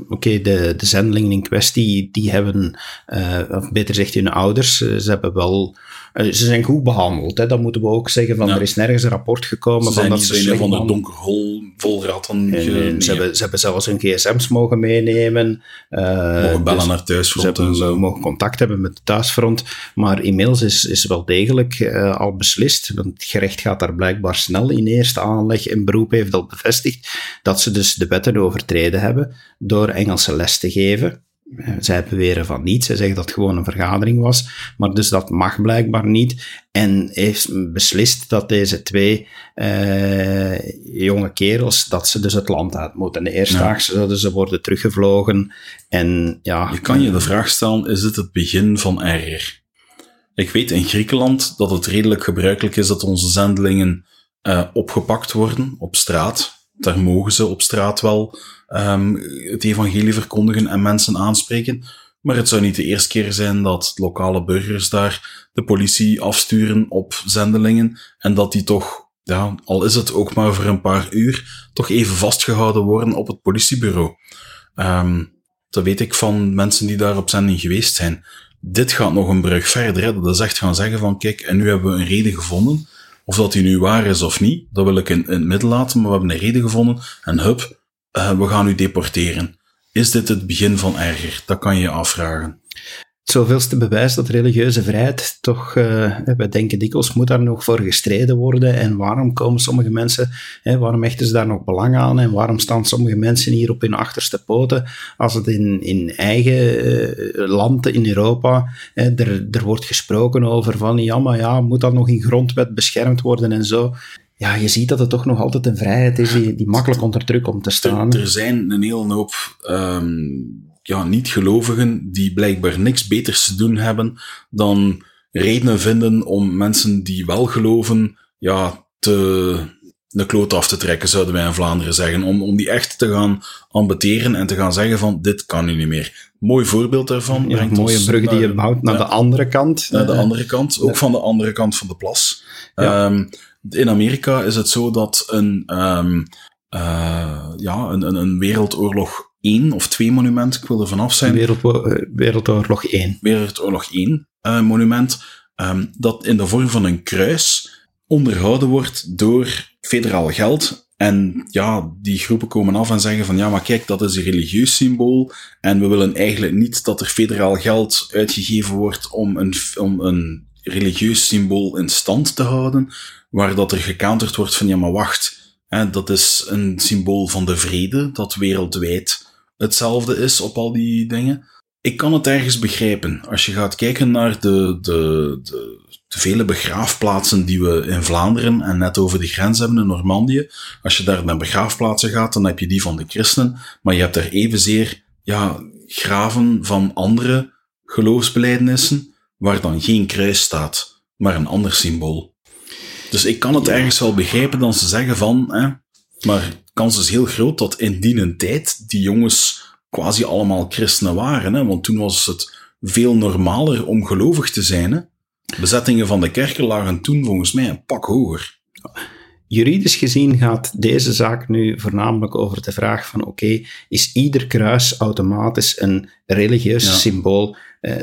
Oké, de, de zendelingen in kwestie, die hebben, eh, of beter gezegd hun ouders, eh, ze hebben wel, eh, ze zijn goed behandeld. Hè, dat moeten we ook zeggen, van Ja. er is nergens een rapport gekomen ze van dat niet ze een slecht van de behandeld- donker hol vol ratten. En, en ze, hebben, ze hebben zelfs hun gsm's mogen meenemen. eh, mogen bellen dus naar ze thuisfront hebben en zo. mogen contact hebben met het thuisfront. Maar inmiddels is, is wel degelijk eh, al beslist, want het gerecht gaat daar blijkbaar snel in eerste aanleg. Een beroep heeft al bevestigd dat ze dus de wetten overtreden hebben door Engelse les te geven. Eh, Zij beweren van niet. Zij zeggen dat het gewoon een vergadering was. Maar dus dat mag blijkbaar niet. En heeft beslist dat deze twee eh, jonge kerels, dat ze dus het land uit moeten. De eerstdaags zouden ze worden teruggevlogen. En ja, Je kan je de vraag stellen, is dit het begin van erger? Ik weet in Griekenland dat het redelijk gebruikelijk is dat onze zendelingen eh, opgepakt worden op straat. Daar mogen ze op straat wel ehm, het evangelie verkondigen en mensen aanspreken. Maar het zou niet de eerste keer zijn dat lokale burgers daar de politie afsturen op zendelingen en dat die toch, ja, al is het ook maar voor een paar uur, toch even vastgehouden worden op het politiebureau. Ehm, dat weet ik van mensen die daar op zending geweest zijn. Dit gaat nog een brug verder. Hè. Dat is echt gaan zeggen van, kijk, en nu hebben we een reden gevonden. Of dat die nu waar is of niet, dat wil ik in, het midden laten, maar we hebben een reden gevonden. En hup, eh, we gaan u deporteren. Is dit het begin van erger? Dat kan je afvragen. Zoveelste bewijs dat religieuze vrijheid toch, eh, wij denken dikwijls, moet daar nog voor gestreden worden en waarom komen sommige mensen, hè, waarom hechten ze daar nog belang aan en waarom staan sommige mensen hier op hun achterste poten als het in, in eigen eh, land in Europa, er, er wordt gesproken over van ja, maar ja, moet dat nog in grondwet beschermd worden en zo. Ja, je ziet dat het toch nog altijd een vrijheid is die, die makkelijk onder druk komt te staan. Er, zijn een hele hoop ehm, ja, niet-gelovigen die blijkbaar niks beters te doen hebben dan redenen vinden om mensen die wel geloven, ja, te, de kloot af te trekken, zouden wij in Vlaanderen zeggen. Om, om die echt te gaan ambeteren en te gaan zeggen van, dit kan nu niet meer. Mooi voorbeeld daarvan. Ja, een mooie brug die je bouwt naar de andere kant. Naar de andere kant, ook van de andere kant van de plas. Ehm, in Amerika is het zo dat een, um, uh, ja, een, een, een Wereldoorlog 1 of 2 monument, ik wil er vanaf zijn. Wereld, eh, Wereldoorlog 1. Wereldoorlog 1 uh, monument, um, dat in de vorm van een kruis onderhouden wordt door federaal geld. En ja, die groepen komen af en zeggen van ja, maar kijk, dat is een religieus symbool. En we willen eigenlijk niet dat er federaal geld uitgegeven wordt om een, om een religieus symbool in stand te houden. Waar dat er gecounterd wordt van ja, maar wacht, hè, dat is een symbool van de vrede, dat wereldwijd hetzelfde is op al die dingen. Ik kan het ergens begrijpen. Als je gaat kijken naar de, de, de, de, vele begraafplaatsen die we in Vlaanderen en net over de grens hebben in Normandië. Als je daar naar begraafplaatsen gaat, dan heb je die van de christenen. Maar je hebt daar evenzeer ja, graven van andere geloofsbelijdenissen, waar dan geen kruis staat, maar een ander symbool. Dus ik kan het ergens wel begrijpen dan ze zeggen van, hè, maar kans is heel groot dat in die tijd die jongens quasi allemaal christenen waren. Hè? Want toen was het veel normaler om gelovig te zijn. Hè? Bezettingen van de kerken lagen toen volgens mij een pak hoger. Juridisch gezien gaat deze zaak nu voornamelijk over de vraag van oké, is ieder kruis automatisch een religieus symbool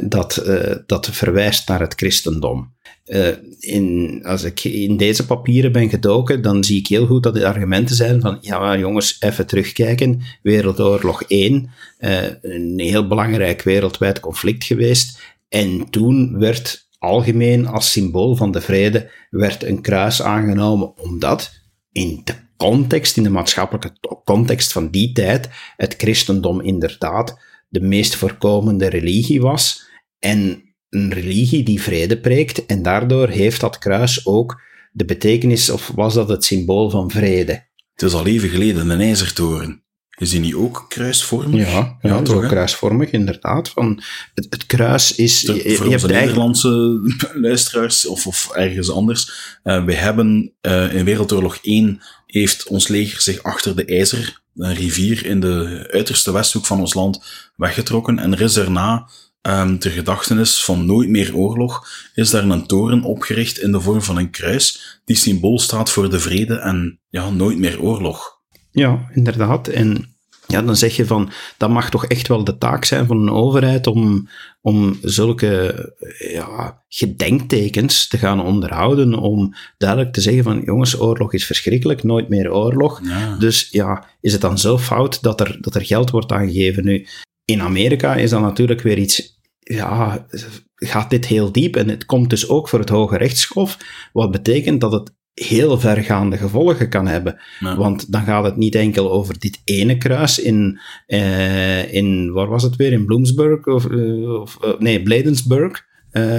dat, eh, dat verwijst naar het christendom? Uh, in, als ik in deze papieren ben gedoken, dan zie ik heel goed dat de argumenten zijn van, ja jongens, even terugkijken, Wereldoorlog 1, uh, een heel belangrijk wereldwijd conflict geweest, en toen werd algemeen als symbool van de vrede, werd een kruis aangenomen, omdat in de context, in de maatschappelijke context van die tijd, het christendom inderdaad de meest voorkomende religie was, en een religie die vrede preekt en daardoor heeft dat kruis ook de betekenis, of was dat het symbool van vrede? Het is al even geleden een ijzertoren. Is die niet ook kruisvormig? Ja, ja, ook kruisvormig, inderdaad. Van het, het kruis is... De, je, voor je onze Nederlandse luisteraars, of, of ergens anders, uh, we hebben uh, in Wereldoorlog 1 heeft ons leger zich achter de IJzer, een rivier in de uiterste westhoek van ons land, weggetrokken. En er is daarna um, ter gedachtenis van nooit meer oorlog, is daar een toren opgericht in de vorm van een kruis, die symbool staat voor de vrede en ja, nooit meer oorlog. Ja, inderdaad. En ja, dan zeg je van, dat mag toch echt wel de taak zijn van een overheid om, om zulke ja, gedenktekens te gaan onderhouden, om duidelijk te zeggen van, jongens, oorlog is verschrikkelijk, nooit meer oorlog. Dus ja, is het dan zo fout dat er, dat er geld wordt aangegeven? Nu, in Amerika is dat natuurlijk weer iets, ja, gaat dit heel diep en het komt dus ook voor het Hoge Rechtshof, wat betekent dat het heel vergaande gevolgen kan hebben. Want dan gaat het niet enkel over dit ene kruis in, uh, in waar was het weer, in Bloomsburg, of, uh, of uh, nee, Bladensburg,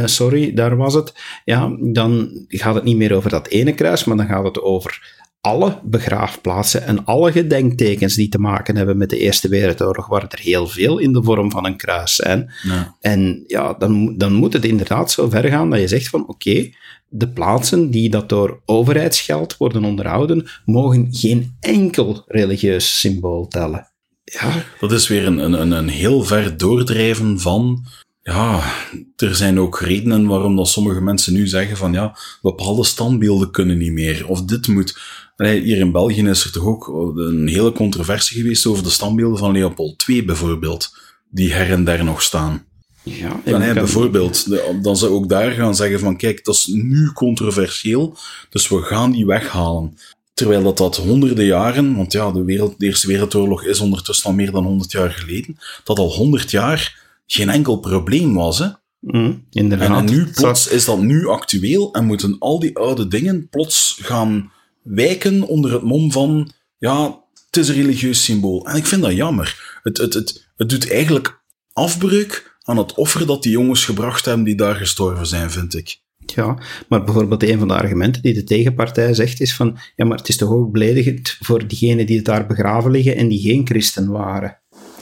sorry, daar was het. Ja, dan gaat het niet meer over dat ene kruis, maar dan gaat het over alle begraafplaatsen en alle gedenktekens die te maken hebben met de Eerste Wereldoorlog, waar er heel veel in de vorm van een kruis zijn. Ja. En ja, dan, dan moet het inderdaad zo ver gaan dat je zegt van oké, de plaatsen die dat door overheidsgeld worden onderhouden, mogen geen enkel religieus symbool tellen. Ja. Dat is weer een, een, een heel ver doordrijven van ja, er zijn ook redenen waarom dat sommige mensen nu zeggen van ja, bepaalde standbeelden kunnen niet meer. Of dit moet. Hier in België is er toch ook een hele controversie geweest over de standbeelden van Leopold II bijvoorbeeld, die her en der nog staan. Ja, dan hij bijvoorbeeld, dan zou ook daar gaan zeggen van kijk, dat is nu controversieel, dus we gaan die weghalen. Terwijl dat dat honderden jaren, want ja, de, wereld, de Eerste Wereldoorlog is ondertussen al meer dan honderd jaar geleden, dat al honderd jaar geen enkel probleem was. Hè? Mm, inderdaad. En nu plots is dat nu actueel en moeten al die oude dingen plots gaan wijken onder het mom van, ja, het is een religieus symbool. En ik vind dat jammer. Het, het, het, het doet eigenlijk afbreuk aan het offer dat die jongens gebracht hebben die daar gestorven zijn, vind ik. Ja, maar bijvoorbeeld een van de argumenten die de tegenpartij zegt is van, ja, maar het is toch ook beledigend voor diegenen die het daar begraven liggen en die geen christen waren.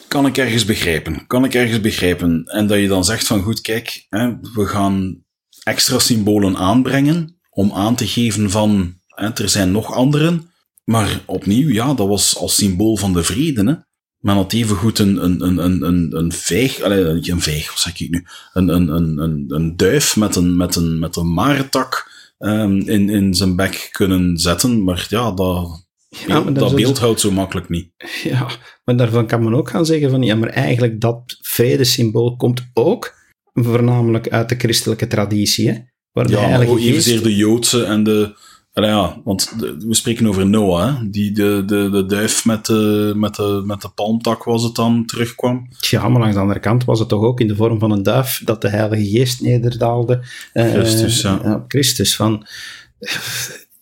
Kan ik ergens begrijpen. Kan ik ergens begrijpen. En dat je dan zegt van, goed, kijk, hè, we gaan extra symbolen aanbrengen om aan te geven van er zijn nog anderen. Maar opnieuw, ja, dat was als symbool van de vrede. Hè. Men had evengoed een, een, een, een, een, een vijg, allez, een vijg, wat zeg ik nu? Een, een, een, een, een duif met een, met een, met een marentak um, in, in zijn bek kunnen zetten. Maar ja, dat, ja, maar dat beeld houdt zo makkelijk niet. Ja, maar daarvan kan men ook gaan zeggen van, ja, maar eigenlijk dat vredesymbool komt ook voornamelijk uit de christelijke traditie, hè? Waar ja, evenzeer de Joodse en de ja, want we spreken over Noah, hè? die de, de, de duif met de, met, de, met de palmtak was het dan terugkwam. Ja, maar langs de andere kant was het toch ook in de vorm van een duif dat de Heilige Geest nederdaalde. Uh, Christus, ja. Christus, van...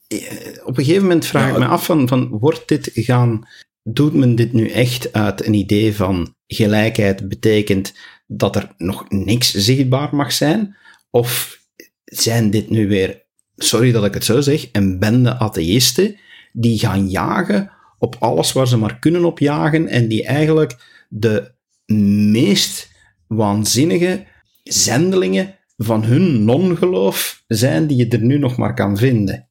Eh, op een gegeven moment vraag ik me af van, van, wordt dit gaan... Doet men dit nu echt uit een idee van gelijkheid betekent dat er nog niks zichtbaar mag zijn? Of zijn dit nu weer sorry dat ik het zo zeg, een bende atheïsten die gaan jagen op alles waar ze maar kunnen op jagen en die eigenlijk de meest waanzinnige zendelingen van hun non-geloof zijn die je er nu nog maar kan vinden.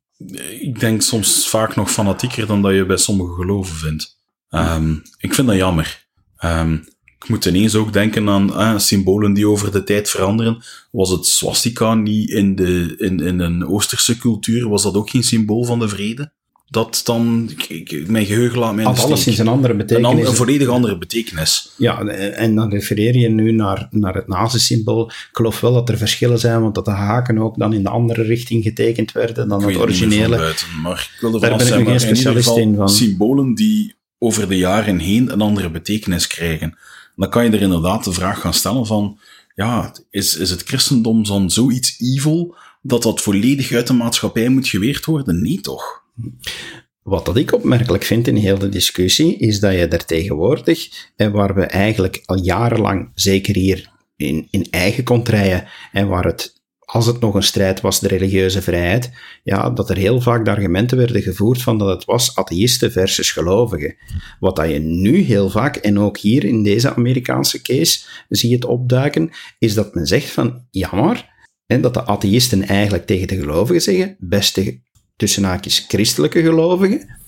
Ik denk soms vaak nog fanatieker dan dat je bij sommige geloven vindt. Um, ik vind dat jammer. Um, ik moet ineens ook denken aan ah, symbolen die over de tijd veranderen. Was het swastika niet in, de, in, in een Oosterse cultuur? Was dat ook geen symbool van de vrede? Dat dan, ik, mijn geheugen laat mij Had alles in een andere betekenis. Een, een, volledig andere betekenis. Ja, en dan refereer je nu naar, naar het nazi-symbool. Ik geloof wel dat er verschillen zijn, want dat de haken ook dan in de andere richting getekend werden dan het originele. Buiten, maar ik wil er Daar ben ik geen specialist in, in van. Symbolen die over de jaren heen een andere betekenis krijgen dan kan je er inderdaad de vraag gaan stellen van, ja, is, is het christendom dan zoiets evil dat dat volledig uit de maatschappij moet geweerd worden? Nee, toch? Wat dat ik opmerkelijk vind in heel de discussie, is dat je er tegenwoordig, en waar we eigenlijk al jarenlang, zeker hier in, in eigen contraien, en waar het als het nog een strijd was, de religieuze vrijheid, ja, dat er heel vaak de argumenten werden gevoerd van dat het was atheïsten versus gelovigen. Wat dat je nu heel vaak, en ook hier in deze Amerikaanse case, zie je het opduiken, is dat men zegt van, jammer, dat de atheïsten eigenlijk tegen de gelovigen zeggen, beste tussen haakjes christelijke gelovigen,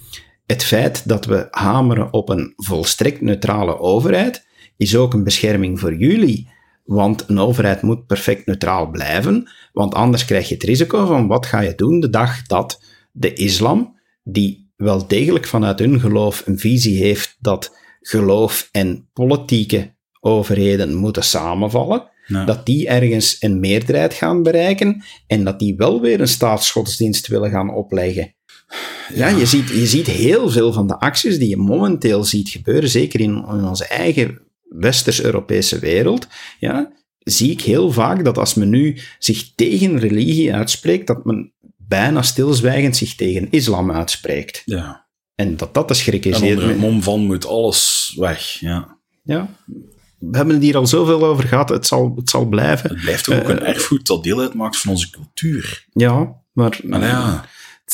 het feit dat we hameren op een volstrekt neutrale overheid, is ook een bescherming voor jullie want een overheid moet perfect neutraal blijven, want anders krijg je het risico van wat ga je doen de dag dat de islam, die wel degelijk vanuit hun geloof een visie heeft dat geloof en politieke overheden moeten samenvallen, dat die ergens een meerderheid gaan bereiken en dat die wel weer een staatsgodsdienst willen gaan opleggen. Ja, je, ziet, je ziet heel veel van de acties die je momenteel ziet gebeuren, zeker in, in onze eigen westers-Europese wereld, ja, zie ik heel vaak dat als men nu zich tegen religie uitspreekt, dat men bijna stilzwijgend zich tegen islam uitspreekt. Ja. En dat dat de schrik is. En onder het mom van moet alles weg, ja. Ja. We hebben het hier al zoveel over gehad, het zal, het zal blijven. Het blijft ook een eh, erfgoed dat deel uitmaakt van onze cultuur. Ja, maar... ja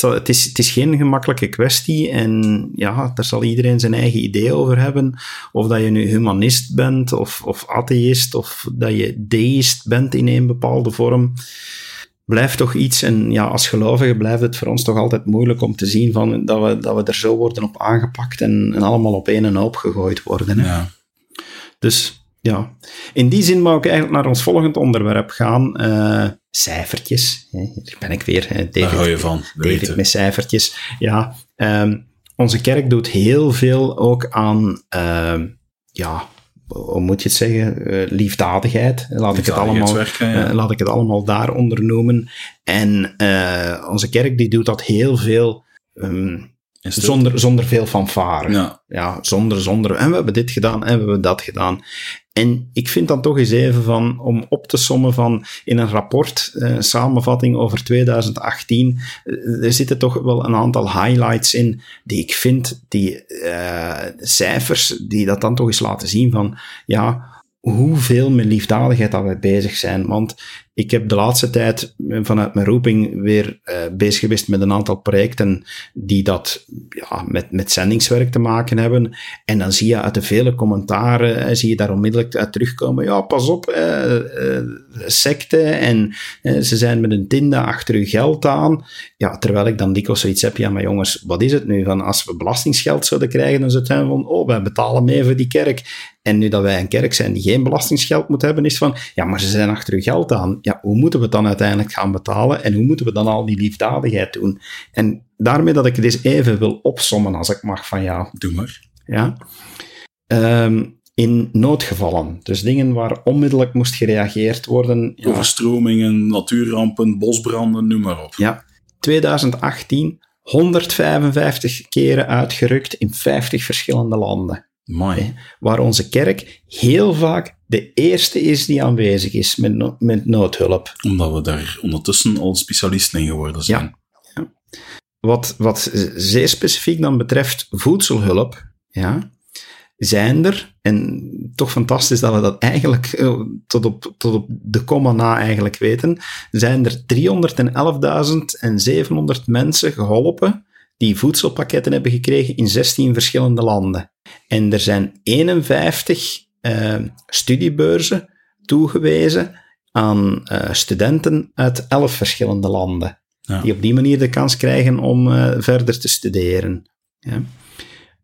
het, is, het is geen gemakkelijke kwestie en ja, daar zal iedereen zijn eigen idee over hebben. Of dat je nu humanist bent of, of atheïst of dat je deist bent in een bepaalde vorm. Blijft toch iets, en ja, als gelovige blijft het voor ons toch altijd moeilijk om te zien van, dat, we, dat we er zo worden op aangepakt en, en allemaal op één en hoop gegooid worden. Hè. Ja. Dus ja, in die zin mag ik eigenlijk naar ons volgend onderwerp gaan. Uh, cijfertjes. Hier ben ik weer. David, Daar hou je van. David met cijfertjes. Ja, um, onze kerk doet heel veel ook aan, uh, ja, hoe moet je het zeggen? Uh, liefdadigheid. Laat ik, het allemaal, ja. uh, laat ik het allemaal daaronder noemen. En onze kerk die doet dat heel veel. Um, zonder, zonder veel fanfare. Ja. ja, zonder, zonder. En we hebben dit gedaan en we hebben dat gedaan. En ik vind dan toch eens even van, om op te sommen van in een rapport, eh, samenvatting over 2018, eh, er zitten toch wel een aantal highlights in die ik vind, die uh, cijfers, die dat dan toch eens laten zien van, ja, hoeveel met liefdadigheid dat wij bezig zijn. Want ik heb de laatste tijd vanuit mijn roeping weer uh, bezig geweest met een aantal projecten die dat ja, met, met zendingswerk te maken hebben. En dan zie je uit de vele commentaren, zie je daar onmiddellijk uit terugkomen, ja, pas op, uh, en ze zijn met een tinde achter uw geld aan. Ja, terwijl ik dan dikwijls zoiets heb, ja, maar jongens, wat is het nu? Van als we belastingsgeld zouden krijgen, dan zou het zijn van, oh, wij betalen mee voor die kerk. En nu dat wij een kerk zijn die geen belastingsgeld moet hebben, is van, ja, maar ze zijn achter uw geld aan. Ja, hoe moeten we het dan uiteindelijk gaan betalen? En hoe moeten we dan al die liefdadigheid doen? En daarmee dat ik het eens even wil opsommen, als ik mag van jou. Doe maar. Ja. Um, in noodgevallen, dus dingen waar onmiddellijk moest gereageerd worden. Ja. Overstromingen, natuurrampen, bosbranden, noem maar op. Ja. 2018, 155 keren uitgerukt in 50 verschillende landen. Mooi. Waar onze kerk heel vaak de eerste is die aanwezig is met, met noodhulp. Omdat we daar ondertussen al specialisten in geworden zijn. Ja. ja. Wat, wat zeer specifiek dan betreft voedselhulp, ja, zijn er, en toch fantastisch dat we dat eigenlijk eh, tot op, tot op de komma na eigenlijk weten, zijn er 311.700 mensen geholpen die voedselpakketten hebben gekregen in 16 verschillende landen. En er zijn 51 uh, eh, studiebeurzen toegewezen aan uh, studenten uit 11 verschillende landen. Ja. Die op die manier de kans krijgen om uh, verder te studeren. Ja.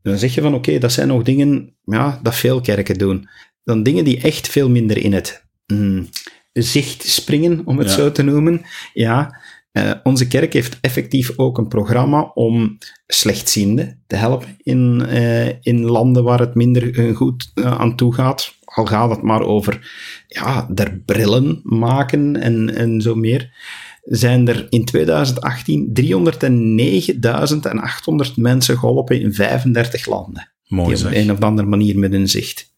Dan zeg je van oké, okay, dat zijn nog dingen ja, dat veel kerken doen. Dan dingen die echt veel minder in het mm, zicht springen, om het ja. zo te noemen. Ja, uh, onze kerk heeft effectief ook een programma om slechtzienden te helpen in, uh, in landen waar het minder uh, goed aan toe gaat. Al gaat het maar over ja, der brillen maken en, en zo meer. Zijn er in 2018 309.800 mensen geholpen in 35 landen. Mooi die op een of andere manier met een zicht.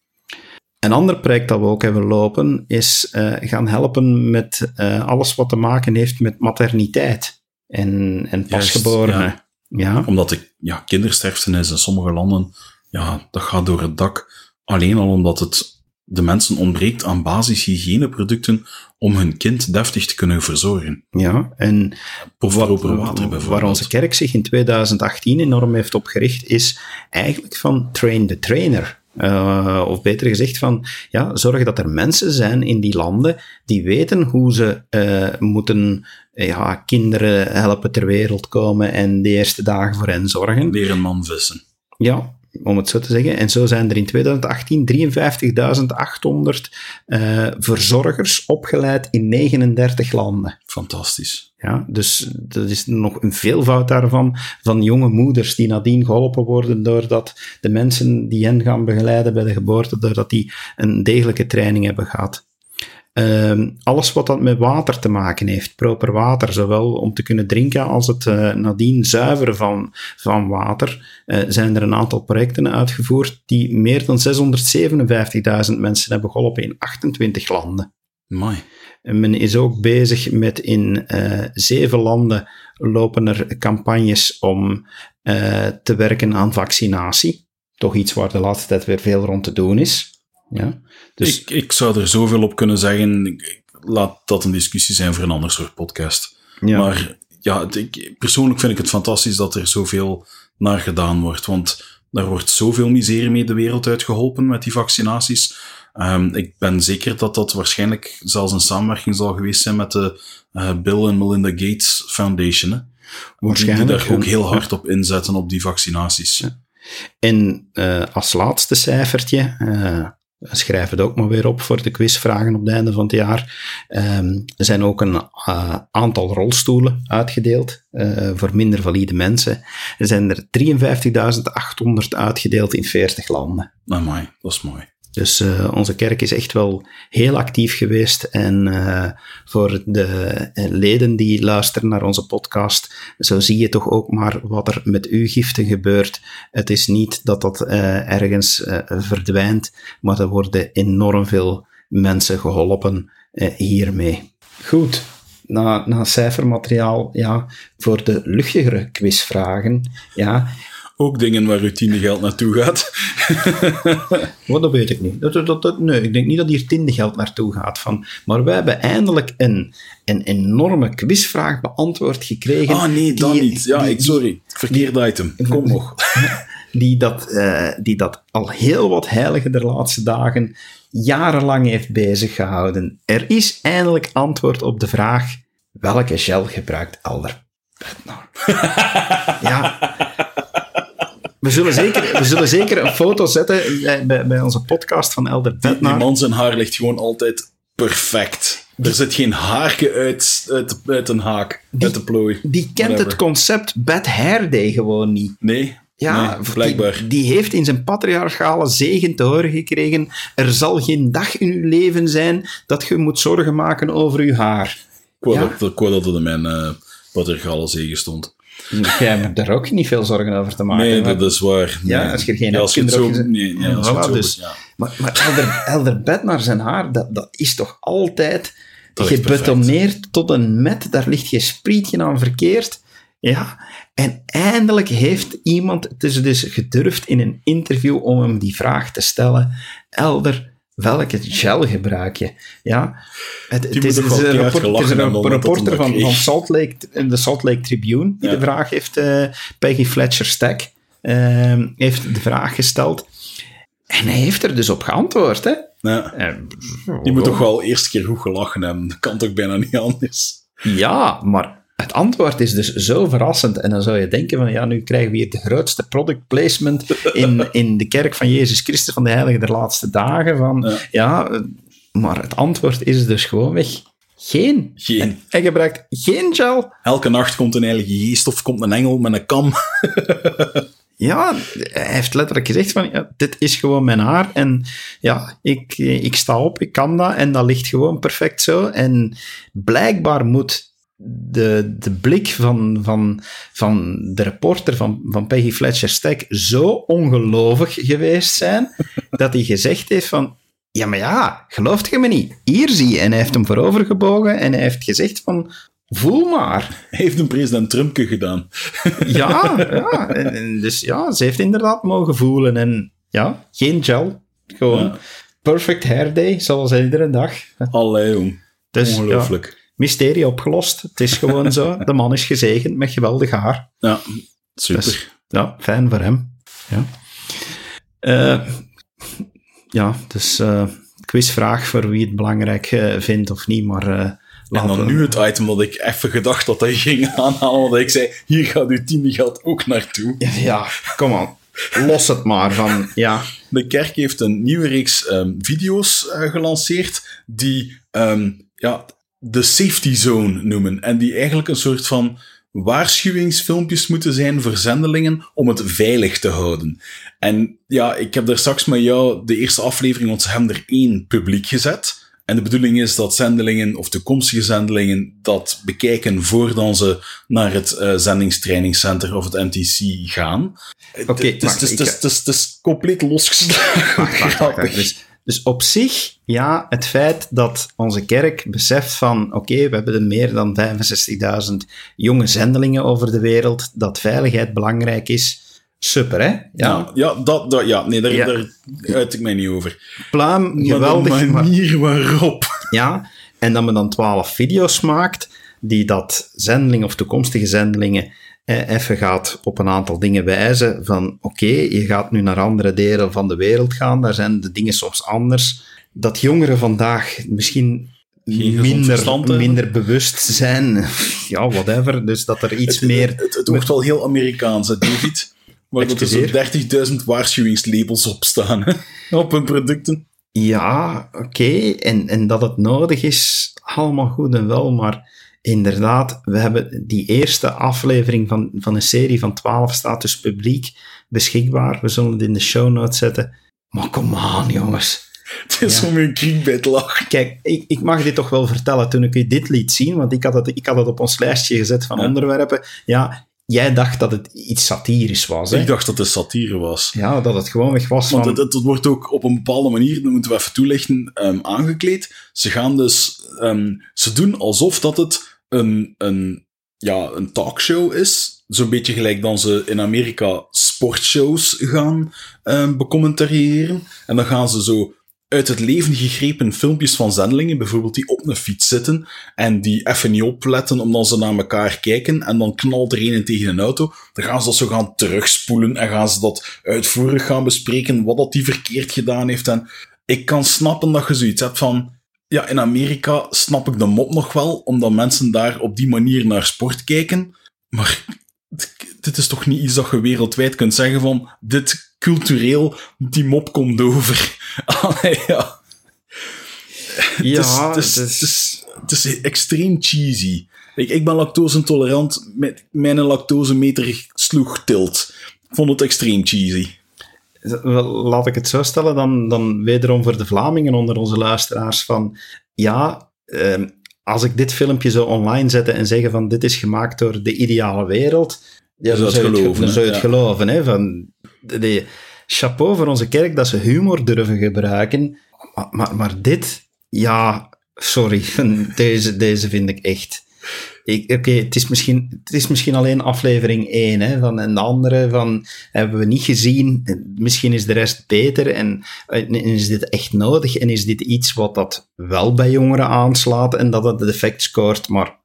Een ander project dat we ook hebben lopen is uh, gaan helpen met uh, alles wat te maken heeft met materniteit en, en pasgeborenen. Ja. ja. Omdat de ja, kindersterfte is in sommige landen, ja, dat gaat door het dak. Alleen al omdat het de mensen ontbreekt aan basishygiëneproducten om hun kind deftig te kunnen verzorgen. Ja, en wat, water waar onze kerk zich in 2018 enorm heeft opgericht, is eigenlijk van train the trainer. Uh, of beter gezegd van, ja, zorg dat er mensen zijn in die landen die weten hoe ze uh, moeten ja, kinderen helpen ter wereld komen en de eerste dagen voor hen zorgen. Leren man vissen. Ja, om het zo te zeggen. En zo zijn er in 2018 53.800 uh, verzorgers opgeleid in 39 landen. Fantastisch. Ja, dus dat is nog een veelvoud daarvan, van jonge moeders die nadien geholpen worden doordat de mensen die hen gaan begeleiden bij de geboorte, doordat die een degelijke training hebben gehad. Uh, alles wat dat met water te maken heeft, proper water, zowel om te kunnen drinken als het uh, nadien zuiveren van, van water, uh, zijn er een aantal projecten uitgevoerd die meer dan 657.000 mensen hebben geholpen in 28 landen. Mooi. En men is ook bezig met in uh, zeven landen lopen er campagnes om te werken aan vaccinatie. Toch iets waar de laatste tijd weer veel rond te doen is. Ja? Dus... Ik, ik zou er zoveel op kunnen zeggen. Laat dat een discussie zijn voor een ander soort podcast. Ja. Maar ja, ik, persoonlijk vind ik het fantastisch dat er zoveel naar gedaan wordt. Want daar wordt zoveel miserie mee de wereld uitgeholpen met die vaccinaties. Um, ik ben zeker dat dat waarschijnlijk zelfs een samenwerking zal geweest zijn met de uh, Bill and Melinda Gates Foundation. Hè? Waarschijnlijk. Die daar ook heel hard op inzetten op die vaccinaties. Ja. En uh, als laatste cijfertje, uh, schrijf het ook maar weer op voor de quizvragen op het einde van het jaar. Um, er zijn ook een uh, aantal rolstoelen uitgedeeld uh, voor minder valide mensen. Er zijn er 53.800 uitgedeeld in 40 landen. Amai, dat is mooi. Dus uh, onze kerk is echt wel heel actief geweest. En uh, voor de eh, leden die luisteren naar onze podcast, zo zie je toch ook maar wat er met uw giften gebeurt. Het is niet dat dat ergens verdwijnt, maar er worden enorm veel mensen geholpen hiermee. Goed, na, na cijfermateriaal, ja, voor de luchtigere quizvragen, ja, ook dingen waar uw tiende geld naartoe gaat. Wat, dat weet ik niet. Dat, dat, dat, nee, ik denk niet dat hier tiende geld naartoe gaat. Van. Maar wij hebben eindelijk een, een enorme quizvraag beantwoord gekregen. Ah, nee, dat die- niet. Ja, die- ik, sorry. Verkeerd item. Kom nog. die dat, eh, die dat al heel wat heilige der laatste dagen jarenlang heeft bezig gehouden. Er is eindelijk antwoord op de vraag: welke gel gebruikt Elder Bednar? ja. We zullen, zeker, we zullen zeker een foto zetten bij, bij, onze podcast van Elder Die, die Bednar. man zijn haar ligt gewoon altijd perfect. Er zit geen haarke uit, uit, uit een haak, uit de plooi. Die kent Whatever. het concept Bad Hair Day gewoon niet. Nee, Ja, nee, blijkbaar. Die, die heeft in zijn patriarchale zegen te horen gekregen. Er zal geen dag in uw leven zijn dat je moet zorgen maken over uw haar. Ik wou Ja. dat, ik wou dat het in mijn uh, patriarchale zegen stond. Jij hebt er ook niet veel zorgen over te maken. Nee, maar- dat is waar. Ja, als je er geen ja, hebt, als je het kun je zo... ook Nee, nee, als je het Voilà, zo... dus- ja. Maar, maar Elder, Elder Bed naar zijn haar, dat, dat is toch altijd Dat is gebetoneerd tot een met. Daar ligt geen sprietje aan verkeerd. Ja, en eindelijk heeft iemand het is dus gedurfd in een interview om hem die vraag te stellen. Elder, welke gel gebruik je? Ja, het, is, een, rapport- is reporter van. Salt Lake, de Salt Lake Tribune die Ja. de vraag heeft, eh, Peggy Fletcher Stack, eh, heeft de vraag gesteld. En hij heeft er dus op geantwoord, hè. Ja. Eh, Die moet toch wel eerst keer goed gelachen hebben. Dat kan toch bijna niet anders. Ja, maar het antwoord is dus zo verrassend. En dan zou je denken van, ja, nu krijgen we hier de grootste product placement in, in de kerk van Jezus Christus van de Heilige der Laatste Dagen. Van, Ja. ja. maar het antwoord is dus gewoonweg geen. Geen. En hij gebruikt geen gel. Elke nacht komt een heilige geest of komt een engel met een kam. Ja, hij heeft letterlijk gezegd van, ja, dit is gewoon mijn haar. En ja, ik, ik sta op, ik kan dat. En dat ligt gewoon perfect zo. En blijkbaar moet de, de blik van, van, van de reporter van, van Peggy Fletcher Stack zo ongelovig geweest zijn, dat hij gezegd heeft van, ja, maar ja, gelooft je me niet? Hier zie je. En hij heeft hem voorover gebogen en hij heeft gezegd van, voel maar. Hij heeft een president Trumpke gedaan. Ja, ja. En, en dus ja, ze heeft inderdaad mogen voelen. En ja, geen gel. Gewoon Ja. perfect hair day, zoals iedere dag. Allee, jong. Dus ja, Ongelooflijk. Mysterie opgelost. Het is gewoon zo. De man is gezegend met geweldig haar. Ja, super. Dus, ja, fijn voor hem. Ja, Eh, ja dus eh, quizvraag voor wie het belangrijk eh, vindt of niet, maar... En dan nu het item dat ik even gedacht dat hij ging aanhalen. Want ik zei, hier gaat uw tiende geld ook naartoe. Ja, kom aan. Los het maar van... Ja, De kerk heeft een nieuwe reeks ehm, video's gelanceerd die ehm, ja, de safety zone noemen. En die eigenlijk een soort van waarschuwingsfilmpjes moeten zijn voor zendelingen om het veilig te houden. En ja, ik heb daar straks met jou de eerste aflevering, ze hebben er één publiek gezet. En de bedoeling is dat zendelingen of toekomstige zendelingen dat bekijken voordat ze naar het eh, zendingstrainingscenter of het MTC gaan. Oké, wacht, het, het, is- het, is- het is compleet losgeslagen. Wacht, wacht, wacht, wacht. Dus, dus op zich, ja, het feit dat onze kerk beseft van, oké, we hebben er meer dan 65.000 jonge zendelingen over de wereld, dat veiligheid belangrijk is, super, hè? Ja, Ja, ja, dat, dat, ja nee, daar, Ja. daar uit ik mij niet over. pluim, geweldig, Maar de manier waarop. ja. En dat men dan 12 video's maakt, die dat zendelingen of toekomstige zendelingen even gaat op een aantal dingen wijzen van, oké, je gaat nu naar andere delen van de wereld gaan, daar zijn de dingen soms anders. Dat jongeren vandaag misschien minder, minder bewust zijn, ja, whatever, dus dat er iets meer... Het, het wordt wel heel Amerikaans, hè, David. Waar dat er zo'n 30.000 waarschuwingslabels op staan hè, op hun producten. Ja, oké. En, en dat het nodig is, allemaal goed en wel. Maar inderdaad, we hebben die eerste aflevering van, van een serie van 12 staat dus publiek beschikbaar. We zullen het in de show notes zetten. Maar kom aan, jongens. Het is Ja. om een kriekbed lachen. Kijk, ik, ik mag dit toch wel vertellen toen ik u dit liet zien, want ik had het, ik had het op ons lijstje gezet van Ja. onderwerpen. Ja, jij dacht dat het iets satirisch was, hè? Ik dacht dat het satire was. Ja, dat het gewoon weg was Want van... het, het, het wordt ook op een bepaalde manier, dat moeten we even toelichten, ehm, aangekleed. Ze gaan dus, ehm, ze doen alsof dat het een, een ja, een talkshow is. Zo'n beetje gelijk dan ze in Amerika sportshows gaan um, becommentariëren. En dan gaan ze zo uit het leven gegrepen filmpjes van zendelingen, bijvoorbeeld die op een fiets zitten en die even niet opletten omdat ze naar elkaar kijken en dan knalt er een tegen een auto. Dan gaan ze dat zo gaan terugspoelen en gaan ze dat uitvoerig gaan bespreken, wat dat die verkeerd gedaan heeft. En ik kan snappen dat je zoiets hebt van, ja, in Amerika snap ik de mop nog wel, omdat mensen daar op die manier naar sport kijken, maar dit is toch niet iets dat je wereldwijd kunt zeggen van, dit cultureel, die mop komt over. Allee, ja. Ja, het is, het, is, het, is, extreem cheesy. Ik, ik ben lactose-intolerant. Mijn lactosemeter sloeg tilt. Ik vond het extreem cheesy. Laat ik het zo stellen, dan, dan wederom voor de Vlamingen onder onze luisteraars van... Ja, eh, als ik dit filmpje zo online zette en zeggen van dit is gemaakt door de ideale wereld, ja, dan zou je het geloven. Dan zou je het geloven hè, van, de, chapeau voor onze kerk dat ze humor durven gebruiken. Maar, maar, maar dit, ja, sorry, deze, deze vind ik echt. Oké, het, is misschien, het is misschien alleen aflevering 1, hè, van, en de andere van, hebben we niet gezien, misschien is de rest beter, en, is dit echt nodig, en is dit iets wat dat wel bij jongeren aanslaat, en dat het effect scoort, maar...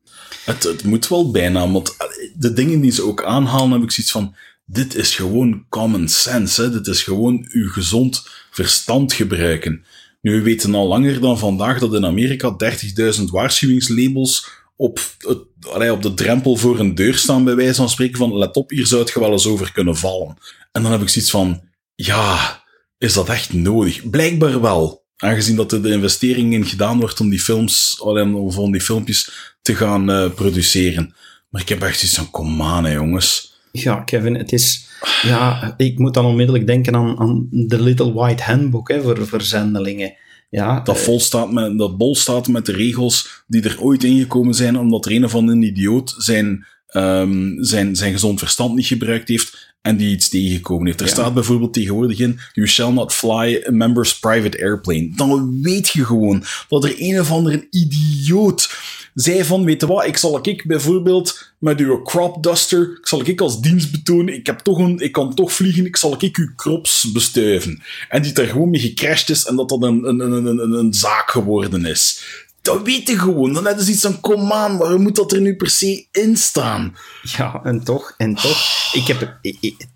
Het, het moet wel bijna, want de dingen die ze ook aanhalen, heb ik zoiets van, dit is gewoon common sense. Hè? Dit is gewoon uw gezond verstand gebruiken. Nu, we weten al langer dan vandaag dat in Amerika 30.000 waarschuwingslabels op, het, op de drempel voor een deur staan, bij wijze van spreken van let op, hier zou je wel eens over kunnen vallen. En dan heb ik zoiets van, ja, is dat echt nodig? Blijkbaar wel. Aangezien dat er de investering in gedaan wordt om die films, of om die filmpjes te gaan uh, produceren. Maar ik heb echt zoiets van, kom aan hè, jongens. Ja, Kevin, het is... Ja, ik moet dan onmiddellijk denken aan, aan The Little White Handbook hè, voor, voor zendelingen. Ja, dat, vol staat met, dat bol staat met de regels die er ooit ingekomen zijn, omdat er een of andere idioot zijn, um, zijn, zijn gezond verstand niet gebruikt heeft en die iets tegengekomen heeft. Er staat bijvoorbeeld tegenwoordig in, you shall not fly a member's private airplane. Dan weet je gewoon dat er een of andere idioot zei van, weet je wat, ik zal ik bijvoorbeeld met uw crop duster, ik zal ik als dienst betonen, ik, heb toch een, ik kan toch vliegen, ik zal ik uw crops bestuiven. En die er gewoon mee gecrashed is en dat dat een, een, een, een, een zaak geworden is. Dat weet je gewoon. Dan hebben ze iets van, kom aan, waarom moet dat er nu per se in staan? Ja, en toch, en toch. Ik heb,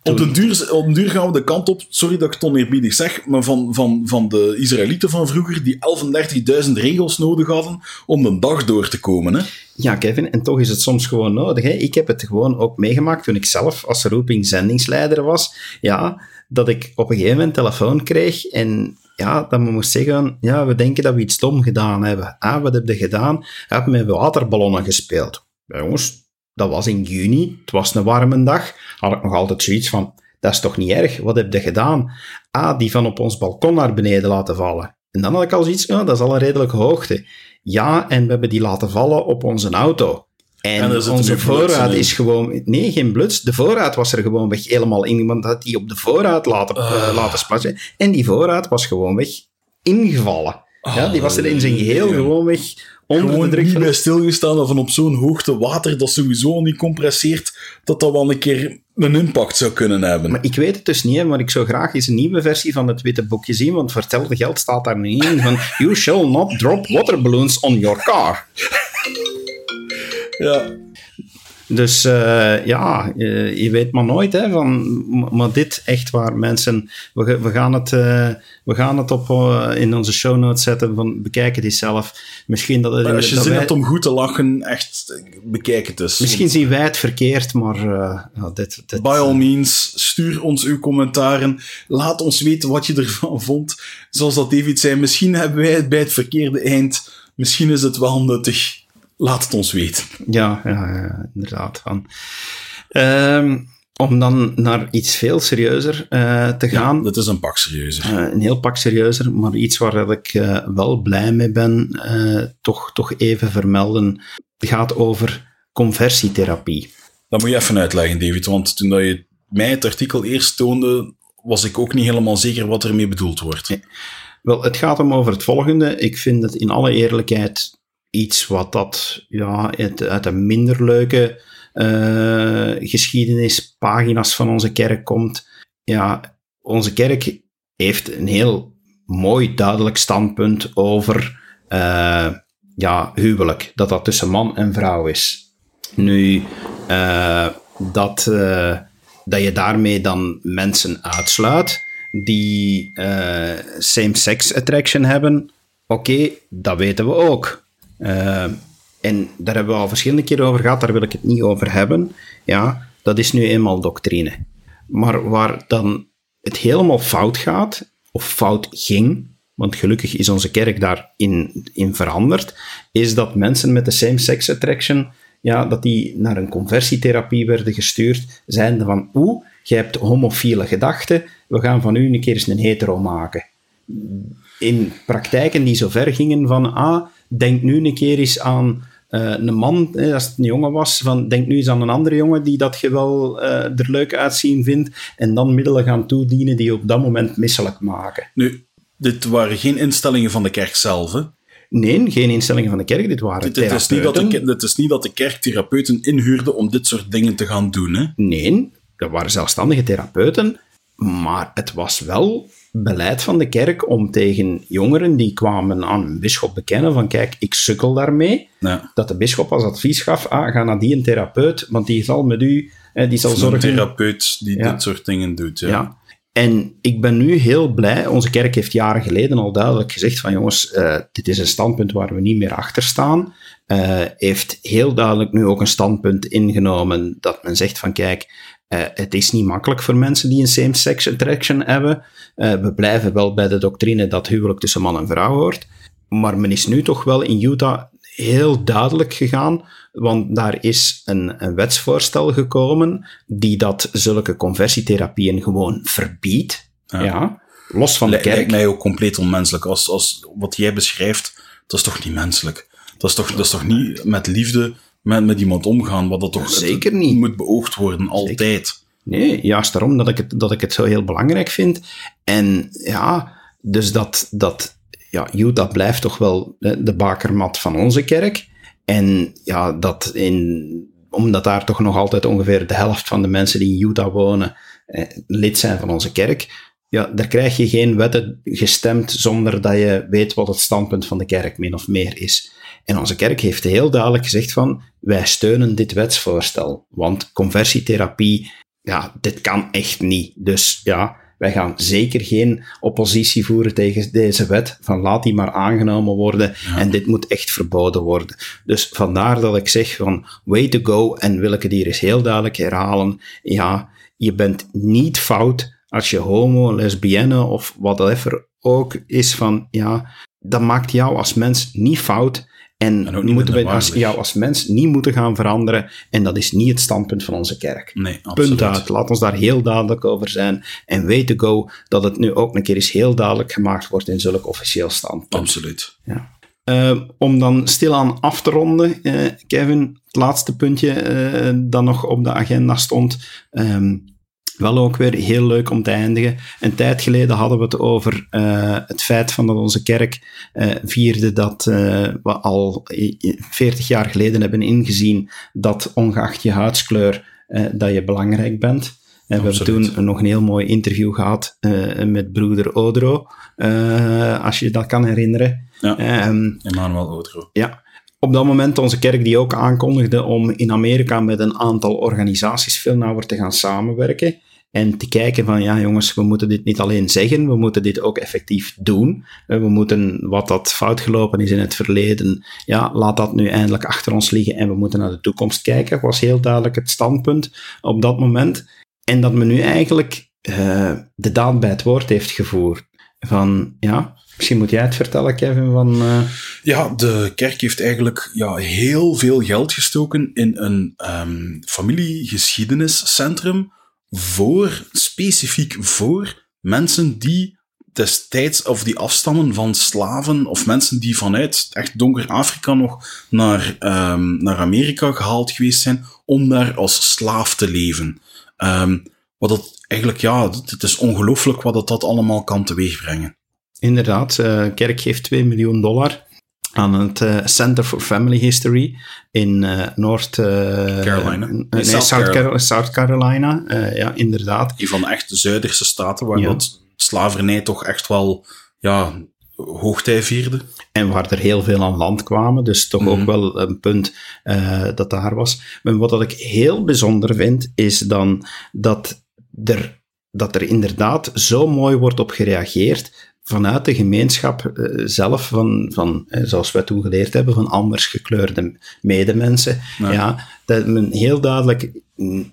op, de duur, op duur gaan we de kant op, sorry dat ik het oneerbiedig zeg, maar van, van, van de Israëlieten van vroeger die 11.000 regels nodig hadden om een dag door te komen. Hè? Ja, Kevin, en toch is het soms gewoon nodig. Hè? Ik heb het gewoon ook meegemaakt toen ik zelf als roeping zendingsleider was. Ja, dat ik op een gegeven moment telefoon kreeg en ja, dat we moest zeggen, ja, we denken dat we iets stom gedaan hebben. Ah, wat heb je gedaan? We hebben met waterballonnen gespeeld. Ja, jongens, dat was in juni, het was een warme dag. Had ik nog altijd zoiets van, dat is toch niet erg, wat heb je gedaan? Ah, die van op ons balkon naar beneden laten vallen. En dan had ik al zoiets, oh, dat is al een redelijke hoogte. Ja, en we hebben die laten vallen op onze auto. En, onze voorraad is gewoon... Nee, geen bluts. De voorraad was er gewoon weg helemaal in. Iemand had die op de voorraad laten, uh. laten. En die voorraad was gewoon weg ingevallen. ja, die was er in zijn geheel gewoon weg onder gewoon de druk. niet bij stilgestaan of van op zo'n hoogte water dat sowieso niet compresseert, dat dat wel een keer een impact zou kunnen hebben. Maar ik weet het dus niet, maar ik zou graag eens een nieuwe versie van het witte boekje zien, want vertelde geld staat daar niet in van You shall not drop water balloons on your car. Ja. Dus uh, ja, je, je, weet maar nooit, hè, van, maar dit echt waar mensen, we, we gaan het, uh, we gaan het op in onze show notes zetten, van bekijk het eens zelf. Misschien dat maar als je zin wij, hebt om goed te lachen, echt bekijk het eens. Misschien zien wij het verkeerd, maar ja, dit, dit, By all means, stuur ons uw commentaren. Laat ons weten wat je ervan vond. Zoals dat David zei, misschien hebben wij het bij het verkeerde eind. Misschien is het wel nuttig laat het ons weten. Ja, ja, inderdaad. Van. Um, om dan naar iets veel serieuzer uh, te gaan. Ja, dat is een pak serieuzer. Uh, een heel pak serieuzer, maar iets waar ik uh, wel blij mee ben, toch, toch even vermelden. Het gaat over conversietherapie. Dat moet je even uitleggen, David, want toen dat je mij het artikel eerst toonde, was ik ook niet helemaal zeker wat ermee bedoeld wordt. Wel, het gaat om over het volgende. Ik vind het in alle eerlijkheid iets wat dat ja, uit, uit een minder leuke uh, geschiedenispagina's van onze kerk komt. Ja, onze kerk heeft een heel mooi duidelijk standpunt over uh, ja, huwelijk. Dat dat tussen man en vrouw is. Nu, uh, dat, dat je daarmee dan mensen uitsluit die same-sex attraction hebben, oké, dat weten we ook. En daar hebben we al verschillende keren over gehad, daar wil ik het niet over hebben. Ja, dat is nu eenmaal doctrine. Maar waar dan het helemaal fout gaat, of fout ging, want gelukkig is onze kerk daarin in veranderd, is dat mensen met de same-sex attraction, ja, dat die naar een conversietherapie werden gestuurd, zijnde van, oeh, je hebt homofiele gedachten, we gaan van u een keer eens een hetero maken. In praktijken die zo ver gingen van, ah, denk nu een keer eens aan uh, een man, als het een jongen was, van denk nu eens aan een andere jongen die dat je wel uh, er leuk uitzien vindt, en dan middelen gaan toedienen die op dat moment misselijk maken. Nu, dit waren geen instellingen van de kerk zelf, hè? Nee, geen instellingen van de kerk, dit waren dit, is niet dat de, Het is niet dat de kerk therapeuten inhuurde om dit soort dingen te gaan doen, hè? Nee, dat waren zelfstandige therapeuten, maar het was wel beleid van de kerk om tegen jongeren die kwamen aan een bischop bekennen van kijk, ik sukkel daarmee, ja. dat de bischop als advies gaf, ah, ga naar die een therapeut, want die zal met u, die zal zorgen... Een therapeut die dit soort dingen doet, ja. ja. En ik ben nu heel blij. Onze kerk heeft jaren geleden al duidelijk gezegd van jongens, uh, dit is een standpunt waar we niet meer achter staan. Uh, heeft heel duidelijk nu ook een standpunt ingenomen dat men zegt van kijk, uh, het is niet makkelijk voor mensen die een same-sex attraction hebben. we blijven wel bij de doctrine dat huwelijk tussen man en vrouw hoort. Maar men is nu toch wel in Utah heel duidelijk gegaan, want daar is een, een wetsvoorstel gekomen die dat zulke conversietherapieën gewoon verbiedt. Ja. los van de kerk. Lijkt mij ook compleet onmenselijk. Als, als wat jij beschrijft, dat is toch niet menselijk? Dat is toch, dat is toch niet met liefde met, met iemand omgaan, wat dat toch Zeker niet. moet beoogd worden, altijd. Nee, juist daarom dat ik, het, dat ik het zo heel belangrijk vind. En ja, dus dat, dat ja, Utah blijft toch wel de bakermat van onze kerk. En ja, dat in, omdat daar toch nog altijd ongeveer de helft van de mensen die in Utah wonen eh, lid zijn van onze kerk, ja, daar krijg je geen wetten gestemd zonder dat je weet wat het standpunt van de kerk min of meer is. En onze kerk heeft heel duidelijk gezegd van, wij steunen dit wetsvoorstel, want conversietherapie, ja, dit kan echt niet. Dus ja, wij gaan zeker geen oppositie voeren tegen deze wet, van laat die maar aangenomen worden en dit moet echt verboden worden. Dus vandaar dat ik zeg van way to go en wil ik het hier eens heel duidelijk herhalen. Ja, je bent niet fout als je homo, lesbienne of whatever ook is van, ja, dat maakt jou als mens niet fout en, en moeten we als, jou als mens niet moeten gaan veranderen. En dat is niet het standpunt van onze kerk. Nee, absoluut. Punt uit. Laat ons daar heel duidelijk over zijn. En weet to go dat het nu ook een keer eens heel duidelijk gemaakt wordt in zulk officieel standpunt. Absoluut. Ja. Uh, om dan stilaan af te ronden, uh, Kevin, het laatste puntje uh, dat nog op de agenda stond. Um, wel ook weer heel leuk om te eindigen. Een tijd geleden hadden we het over uh, het feit van dat onze kerk uh, vierde dat uh, we al 40 jaar geleden hebben ingezien dat ongeacht je huidskleur dat je belangrijk bent. En we hebben toen nog een heel mooi interview gehad met broeder Odro, als je dat kan herinneren. Ja, um, Emmanuel Odro. Ja, op dat moment onze kerk die ook aankondigde om in Amerika met een aantal organisaties veel nauwer te gaan samenwerken. En te kijken van, ja jongens, we moeten dit niet alleen zeggen, we moeten dit ook effectief doen. Eh, we moeten wat dat fout gelopen is in het verleden, ja, laat dat nu eindelijk achter ons liggen en we moeten naar de toekomst kijken. Was heel duidelijk het standpunt op dat moment. En dat men nu eigenlijk uh, de daad bij het woord heeft gevoerd. Van, ja, Misschien moet jij het vertellen, Kevin. Van, uh... Ja, de kerk heeft eigenlijk ja, heel veel geld gestoken in een um, familiegeschiedeniscentrum voor, specifiek voor mensen die destijds, of die afstammen van slaven, of mensen die vanuit echt donker Afrika nog naar, um, naar Amerika gehaald geweest zijn, om daar als slaaf te leven. Um, wat dat eigenlijk, ja, het is ongelooflijk wat dat, dat allemaal kan teweegbrengen. Inderdaad, uh, kerk geeft 2 miljoen dollar aan het uh, Center for Family History in uh, Noord... Carolina. nee, South, South, Carolina. South Carolina ja, inderdaad. Die van de echt Zuiderse staten, waar ja. dat slavernij toch echt wel ja, hoogtij vierde. En waar er heel veel aan land kwamen, dus toch ook wel een punt uh, dat daar was. Maar wat ik heel bijzonder vind, is dan dat er, dat er inderdaad zo mooi wordt op gereageerd vanuit de gemeenschap uh, zelf, van, van, uh, zoals wij toen geleerd hebben, van anders gekleurde medemensen. Ja. ja. dat men heel duidelijk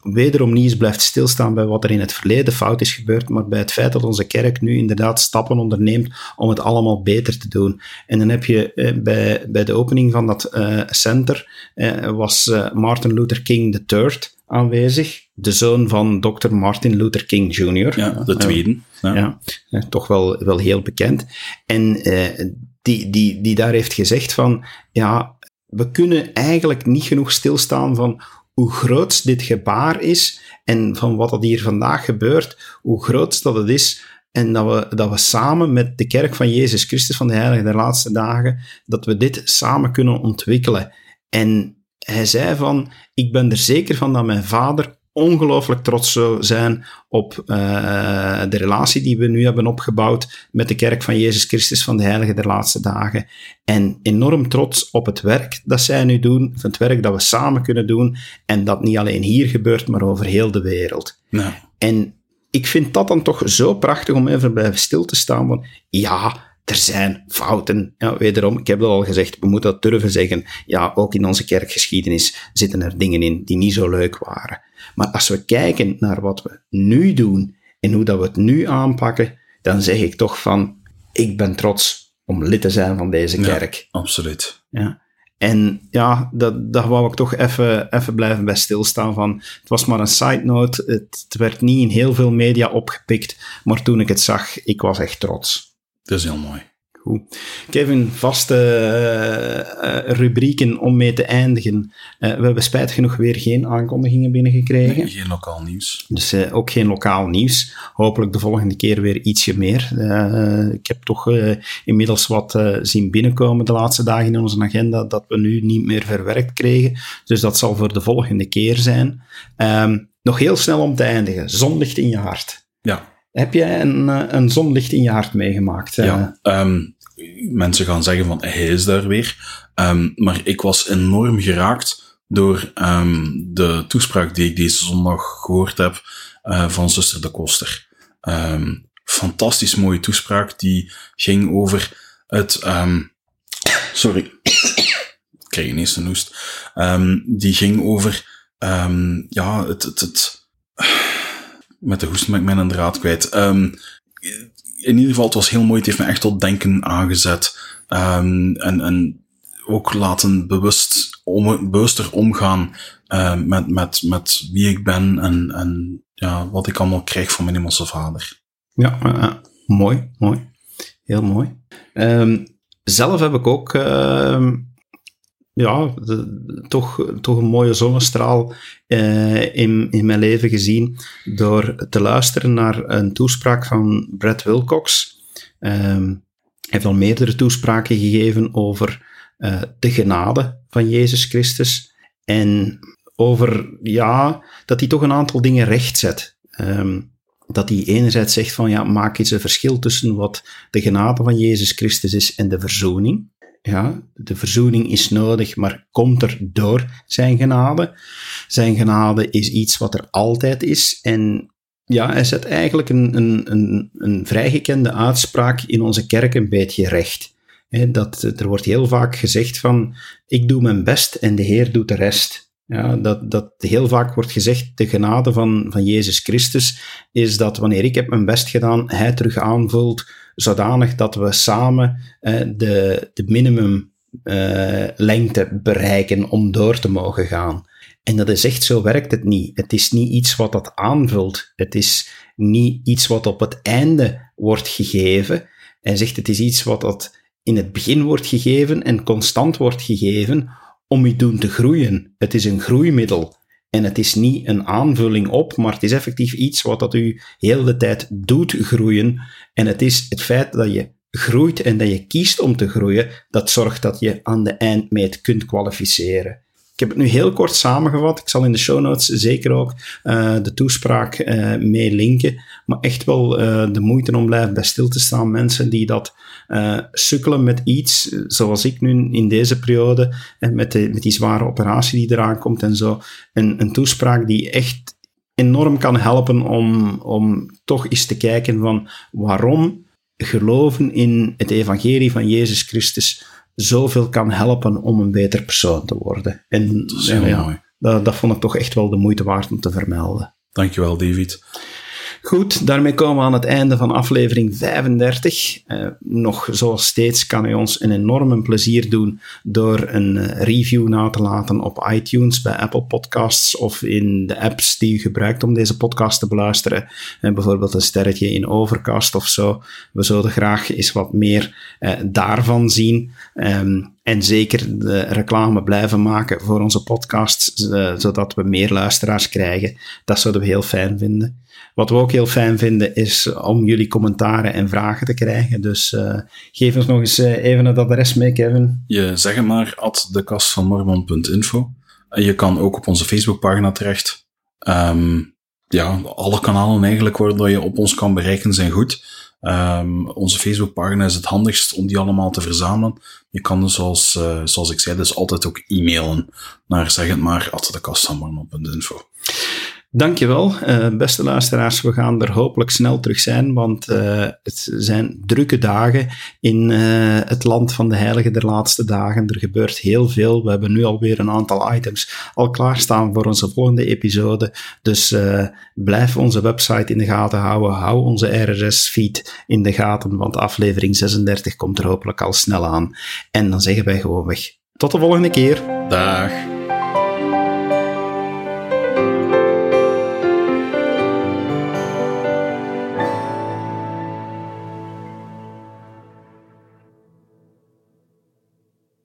wederom niet eens blijft stilstaan bij wat er in het verleden fout is gebeurd, maar bij het feit dat onze kerk nu inderdaad stappen onderneemt om het allemaal beter te doen. En dan heb je eh, bij, bij de opening van dat uh, center uh, was Martin Luther King III aanwezig, de zoon van Dr. Martin Luther King Jr. Ja, de tweede. Ja, ja toch wel, wel heel bekend. En die, die, die daar heeft gezegd van, ja, we kunnen eigenlijk niet genoeg stilstaan van hoe groot dit gebaar is en van wat er hier vandaag gebeurt, hoe groot dat het is en dat we, dat we samen met de kerk van Jezus Christus van de Heilige der Laatste Dagen, dat we dit samen kunnen ontwikkelen. En hij zei van, ik ben er zeker van dat mijn vader ongelooflijk trots zou zijn op uh, de relatie die we nu hebben opgebouwd met de kerk van Jezus Christus van de Heilige der Laatste Dagen. En enorm trots op het werk dat zij nu doen, het werk dat we samen kunnen doen en dat niet alleen hier gebeurt, maar over heel de wereld. Ja. En ik vind dat dan toch zo prachtig om even blijven stil te staan van, ja, er zijn fouten. Ja, wederom, ik heb dat al gezegd, we moeten dat durven zeggen. Ja, ook in onze kerkgeschiedenis zitten er dingen in die niet zo leuk waren. Maar als we kijken naar wat we nu doen en hoe dat we het nu aanpakken, dan zeg ik toch van, ik ben trots om lid te zijn van deze kerk. Ja, absoluut. Ja. En ja, dat, daar wou ik toch even, even blijven bij stilstaan van. Het was maar een side note. Het, het werd niet in heel veel media opgepikt. Maar toen ik het zag, ik was echt trots. Dat is heel mooi. Goed. Kevin, vaste uh, rubrieken om mee te eindigen. Uh, we hebben spijt genoeg weer geen aankondigingen binnengekregen. Nee, geen lokaal nieuws. Dus ook geen lokaal nieuws. Hopelijk de volgende keer weer ietsje meer. ik heb toch inmiddels wat zien binnenkomen de laatste dagen in onze agenda dat we nu niet meer verwerkt kregen. Dus dat zal voor de volgende keer zijn. Um, nog heel snel om te eindigen. Zonlicht in je hart. Ja. Heb jij een, eh, een zonlicht in je hart meegemaakt? Ja, um, mensen gaan zeggen van hij is daar weer. Um, maar ik was enorm geraakt door um, de toespraak die ik deze zondag gehoord heb uh, van zuster de Koster. fantastisch mooie toespraak die ging over het... sorry, ik krijg ineens een hoest. die ging over ja, het, het, het met de hoest ben ik mijn draad kwijt. Um, in ieder geval, het was heel mooi. Het heeft me echt tot denken aangezet. Um, en, en ook laten bewust om, bewuster omgaan uh, met, met, met wie ik ben en, en ja, wat ik allemaal krijg van mijn hemelse vader. Ja, uh, mooi, mooi. Heel mooi. Zelf heb ik ook ja, toch, toch een mooie zonnestraal uh, in, in mijn leven gezien door te luisteren naar een toespraak van Brad Wilcox. Um, hij heeft al meerdere toespraken gegeven over uh, de genade van Jezus Christus en over ja, dat hij toch een aantal dingen rechtzet. Um, dat hij enerzijds zegt van ja, maak eens een verschil tussen wat de genade van Jezus Christus is en de verzoening. Ja, de verzoening is nodig, maar komt er door zijn genade. Zijn genade is iets wat er altijd is. En ja, hij zet eigenlijk een, een, een, een vrijgekende uitspraak in onze kerk een beetje recht. dat, er wordt heel vaak gezegd van, ik doe mijn best en de Heer doet de rest. Ja, dat, dat heel vaak wordt gezegd, de genade van, van Jezus Christus is dat wanneer ik heb mijn best gedaan, Hij terug aanvult zodanig dat we samen uh, de, de minimum uh, lengte bereiken om door te mogen gaan. En dat is echt zo werkt het niet. Het is niet iets wat dat aanvult. Het is niet iets wat op het einde wordt gegeven. Hij zegt het is iets wat dat in het begin wordt gegeven en constant wordt gegeven om je doen te groeien. Het is een groeimiddel. En het is niet een aanvulling op, maar het is effectief iets wat dat u heel de tijd doet groeien. En het is het feit dat je groeit en dat je kiest om te groeien, dat zorgt dat je aan de eindmeet kunt kwalificeren. Ik heb het nu heel kort samengevat. Ik zal in de show notes zeker ook uh, de toespraak uh, mee linken. Maar echt wel uh, de moeite om blijven bij stil te staan. Mensen die dat sukkelen met iets, zoals ik nu in deze periode, en met, de, met die zware operatie die eraan komt en zo. Een, een toespraak die echt enorm kan helpen om, om toch eens te kijken van waarom geloven in het evangelie van Jezus Christus zoveel kan helpen om een beter persoon te worden. En dat, ja, mooi. Dat, dat vond ik toch echt wel de moeite waard om te vermelden. Dankjewel, David. Goed, daarmee komen we aan het einde van aflevering 35. Uh, eh, nog zoals steeds kan u ons een enorm plezier doen door een uh, review na te laten op iTunes, bij Apple Podcasts of in de apps die u gebruikt om deze podcast te beluisteren. Uh, bijvoorbeeld een sterretje in Overcast of zo. We zouden graag eens wat meer daarvan zien. Um, en zeker de reclame blijven maken voor onze podcasts, zodat we meer luisteraars krijgen. Dat zouden we heel fijn vinden. Wat we ook heel fijn vinden is om jullie commentaren en vragen te krijgen. Dus uh, geef ons nog eens uh, even het adres mee, Kevin. Je zeg maar, at dekastvanmormon.info. Je kan ook op onze Facebookpagina terecht. Um, ja, alle kanalen eigenlijk waar je op ons kan bereiken zijn goed. Um, onze Facebookpagina is het handigst om die allemaal te verzamelen. Je kan dus, zoals, uh, zoals ik zei, dus altijd ook e-mailen naar zeg het maar, at dekastvanmormon.info. Dankjewel, uh, beste luisteraars. We gaan er hopelijk snel terug zijn, want uh, het zijn drukke dagen in uh, het land van de heiligen der laatste dagen. Er gebeurt heel veel. We hebben nu alweer een aantal items al klaarstaan voor onze volgende episode. Dus blijf onze website in de gaten houden. Hou onze RSS-feed in de gaten, want aflevering 36 komt er hopelijk al snel aan. En dan zeggen wij gewoon weg. Tot de volgende keer. Dag.